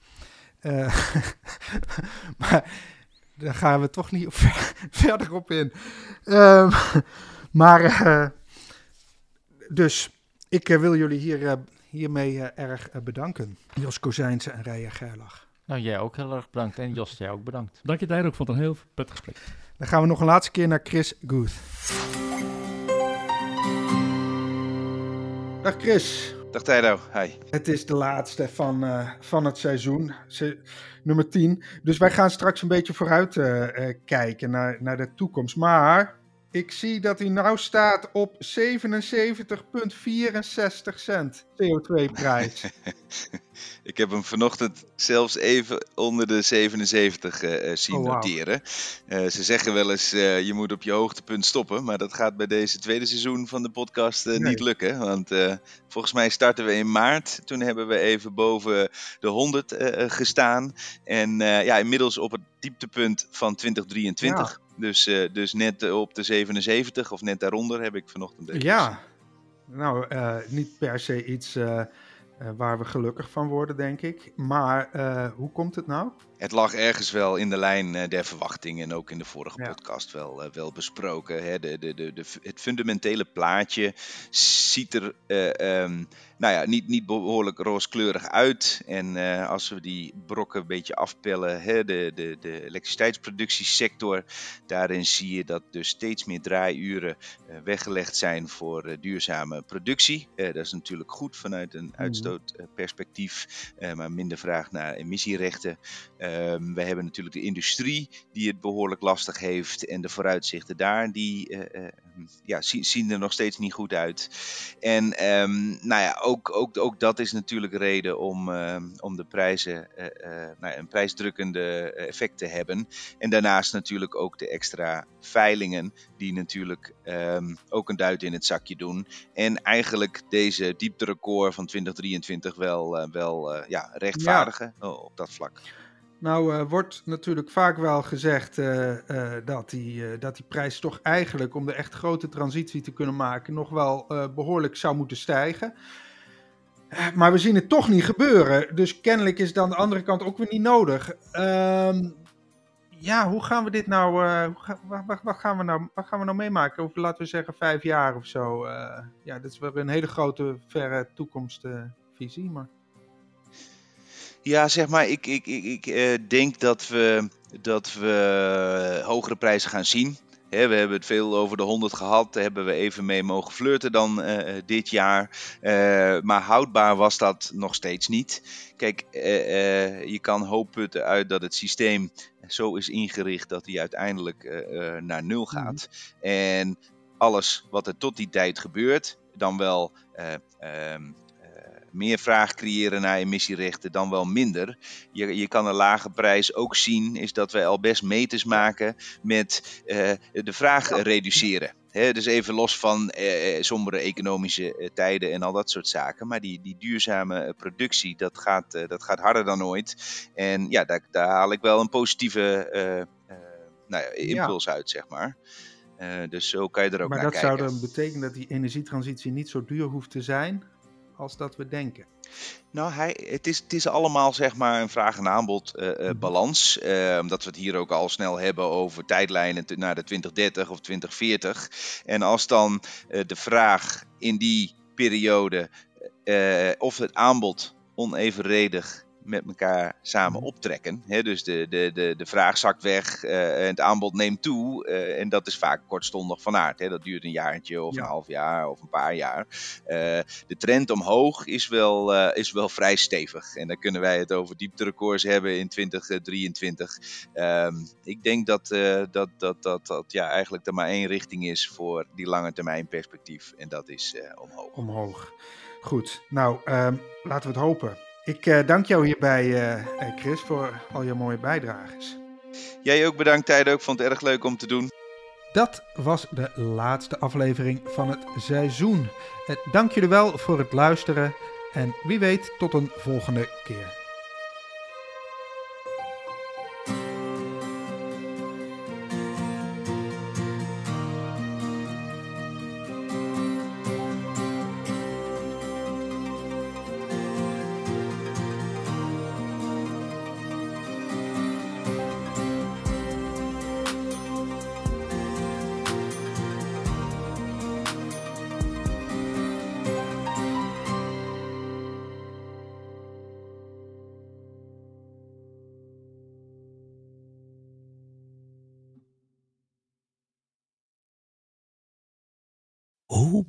Uh, *laughs* maar daar gaan we toch niet op *laughs* verder op in. Um, maar uh, dus ik uh, wil jullie hier, uh, hiermee erg bedanken. Jos Kozijnse en Rijer Gerlach. Nou, jij ook heel erg bedankt. En Jos, jij ook bedankt. Dank je, Tijder. Ik vond het een heel prettig gesprek. Dan gaan we nog een laatste keer naar Chris Guth. Dag Chris. Dag Tijdo, hi. Het is de laatste van, uh, van het seizoen, Se nummer 10. Dus wij gaan straks een beetje vooruit uh, uh, kijken naar, naar de toekomst. Maar ik zie dat hij nou staat op 77,64 cent CO2-prijs. *laughs* ik heb hem vanochtend zelfs even onder de 77 uh, zien oh, wow. noteren. Uh, ze zeggen wel eens, uh, je moet op je hoogtepunt stoppen. Maar dat gaat bij deze tweede seizoen van de podcast nee. niet lukken. Want volgens mij starten we in maart. Toen hebben we even boven de 100 gestaan. En ja, inmiddels op het dieptepunt van 2023. Ja. Dus, uh, dus net op de 77 of net daaronder heb ik vanochtend Ja, nou, uh, niet per se iets uh, waar we gelukkig van worden, denk ik. Maar hoe komt het nou? Het lag ergens wel in de lijn der verwachtingen en ook in de vorige podcast wel, wel besproken. Hè. De, de, de, de, het fundamentele plaatje ziet er um, nou ja, niet, niet behoorlijk rooskleurig uit. En als we die brokken een beetje afpellen, hè, de, de, de elektriciteitsproductiesector, daarin zie je dat dus steeds meer draaiuren weggelegd zijn voor duurzame productie. dat is natuurlijk goed vanuit een mhm. uitstootperspectief, maar minder vraag naar emissierechten. Um, we hebben natuurlijk de industrie die het behoorlijk lastig heeft. En de vooruitzichten daar, die ja, zien, zien, er nog steeds niet goed uit. En um, nou ja, ook, ook, ook dat is natuurlijk reden om, uh, om de prijzen uh, nou ja, een prijsdrukkende effect te hebben. En daarnaast natuurlijk ook de extra veilingen, die natuurlijk um, ook een duit in het zakje doen. En eigenlijk deze diepterecord van 2023 wel, wel ja, rechtvaardigen ja. op dat vlak. Nou uh, wordt natuurlijk vaak wel gezegd uh, uh, dat, die, dat die prijs toch eigenlijk, om de echt grote transitie te kunnen maken, nog wel behoorlijk zou moeten stijgen. maar we zien het toch niet gebeuren. Dus kennelijk is het aan de andere kant ook weer niet nodig. Ehm, ja, hoe gaan we dit nou, wat, wat, gaan we nou, wat gaan we nou meemaken? Over laten we zeggen vijf jaar of zo. ja, dat is wel een hele grote, verre toekomstvisie, maar... Ja, zeg maar, ik, ik, ik, ik uh, denk dat we, dat we hogere prijzen gaan zien. we hebben het veel over de 100 gehad. Daar hebben we even mee mogen flirten dan uh, dit jaar. Uh, maar houdbaar was dat nog steeds niet. Kijk, je kan hoop putten uit dat het systeem zo is ingericht dat hij uiteindelijk naar nul mhm. gaat. En alles wat er tot die tijd gebeurt, dan wel ehm, meer vraag creëren naar emissierechten dan wel minder. Je, je kan een lage prijs ook zien, is dat wij al best meters maken met uh, de vraag reduceren. He, dus even los van eh, sombere economische eh, tijden en al dat soort zaken. Maar die, die duurzame productie, dat gaat, uh, dat gaat harder dan ooit. En ja, daar, daar haal ik wel een positieve nou ja, impuls ja. uit, zeg maar. dus zo kan je er ook maar naar kijken. Maar dat zou dan betekenen dat die energietransitie niet zo duur hoeft te zijn? Als dat we denken? Nou, hij, het, is, het is allemaal zeg maar een vraag- en aanbod uh, uh, balans. Uh, omdat we het hier ook al snel hebben over tijdlijnen naar de 2030 of 2040. En als dan de vraag in die periode of het aanbod onevenredig met elkaar samen mhm. optrekken. dus de, de, de, de vraag zakt weg uh, en het aanbod neemt toe. Uh, en dat is vaak kortstondig van aard. Dat duurt een jaartje of een half jaar of een paar jaar. Uh, de trend omhoog is wel, is wel vrij stevig. En dan kunnen wij het over diepterecords hebben in 2023. Um, ik denk dat, dat, dat, dat, dat ja, eigenlijk er maar één richting is voor die lange termijn perspectief. En dat is omhoog. Omhoog. Goed, nou um, laten we het hopen. Ik uh, dank jou hierbij, uh, Chris, voor al je mooie bijdrages. Jij ook bedankt, Tijdo. Ik vond het erg leuk om te doen. Dat was de laatste aflevering van het seizoen. Dank jullie wel voor het luisteren en wie weet tot een volgende keer.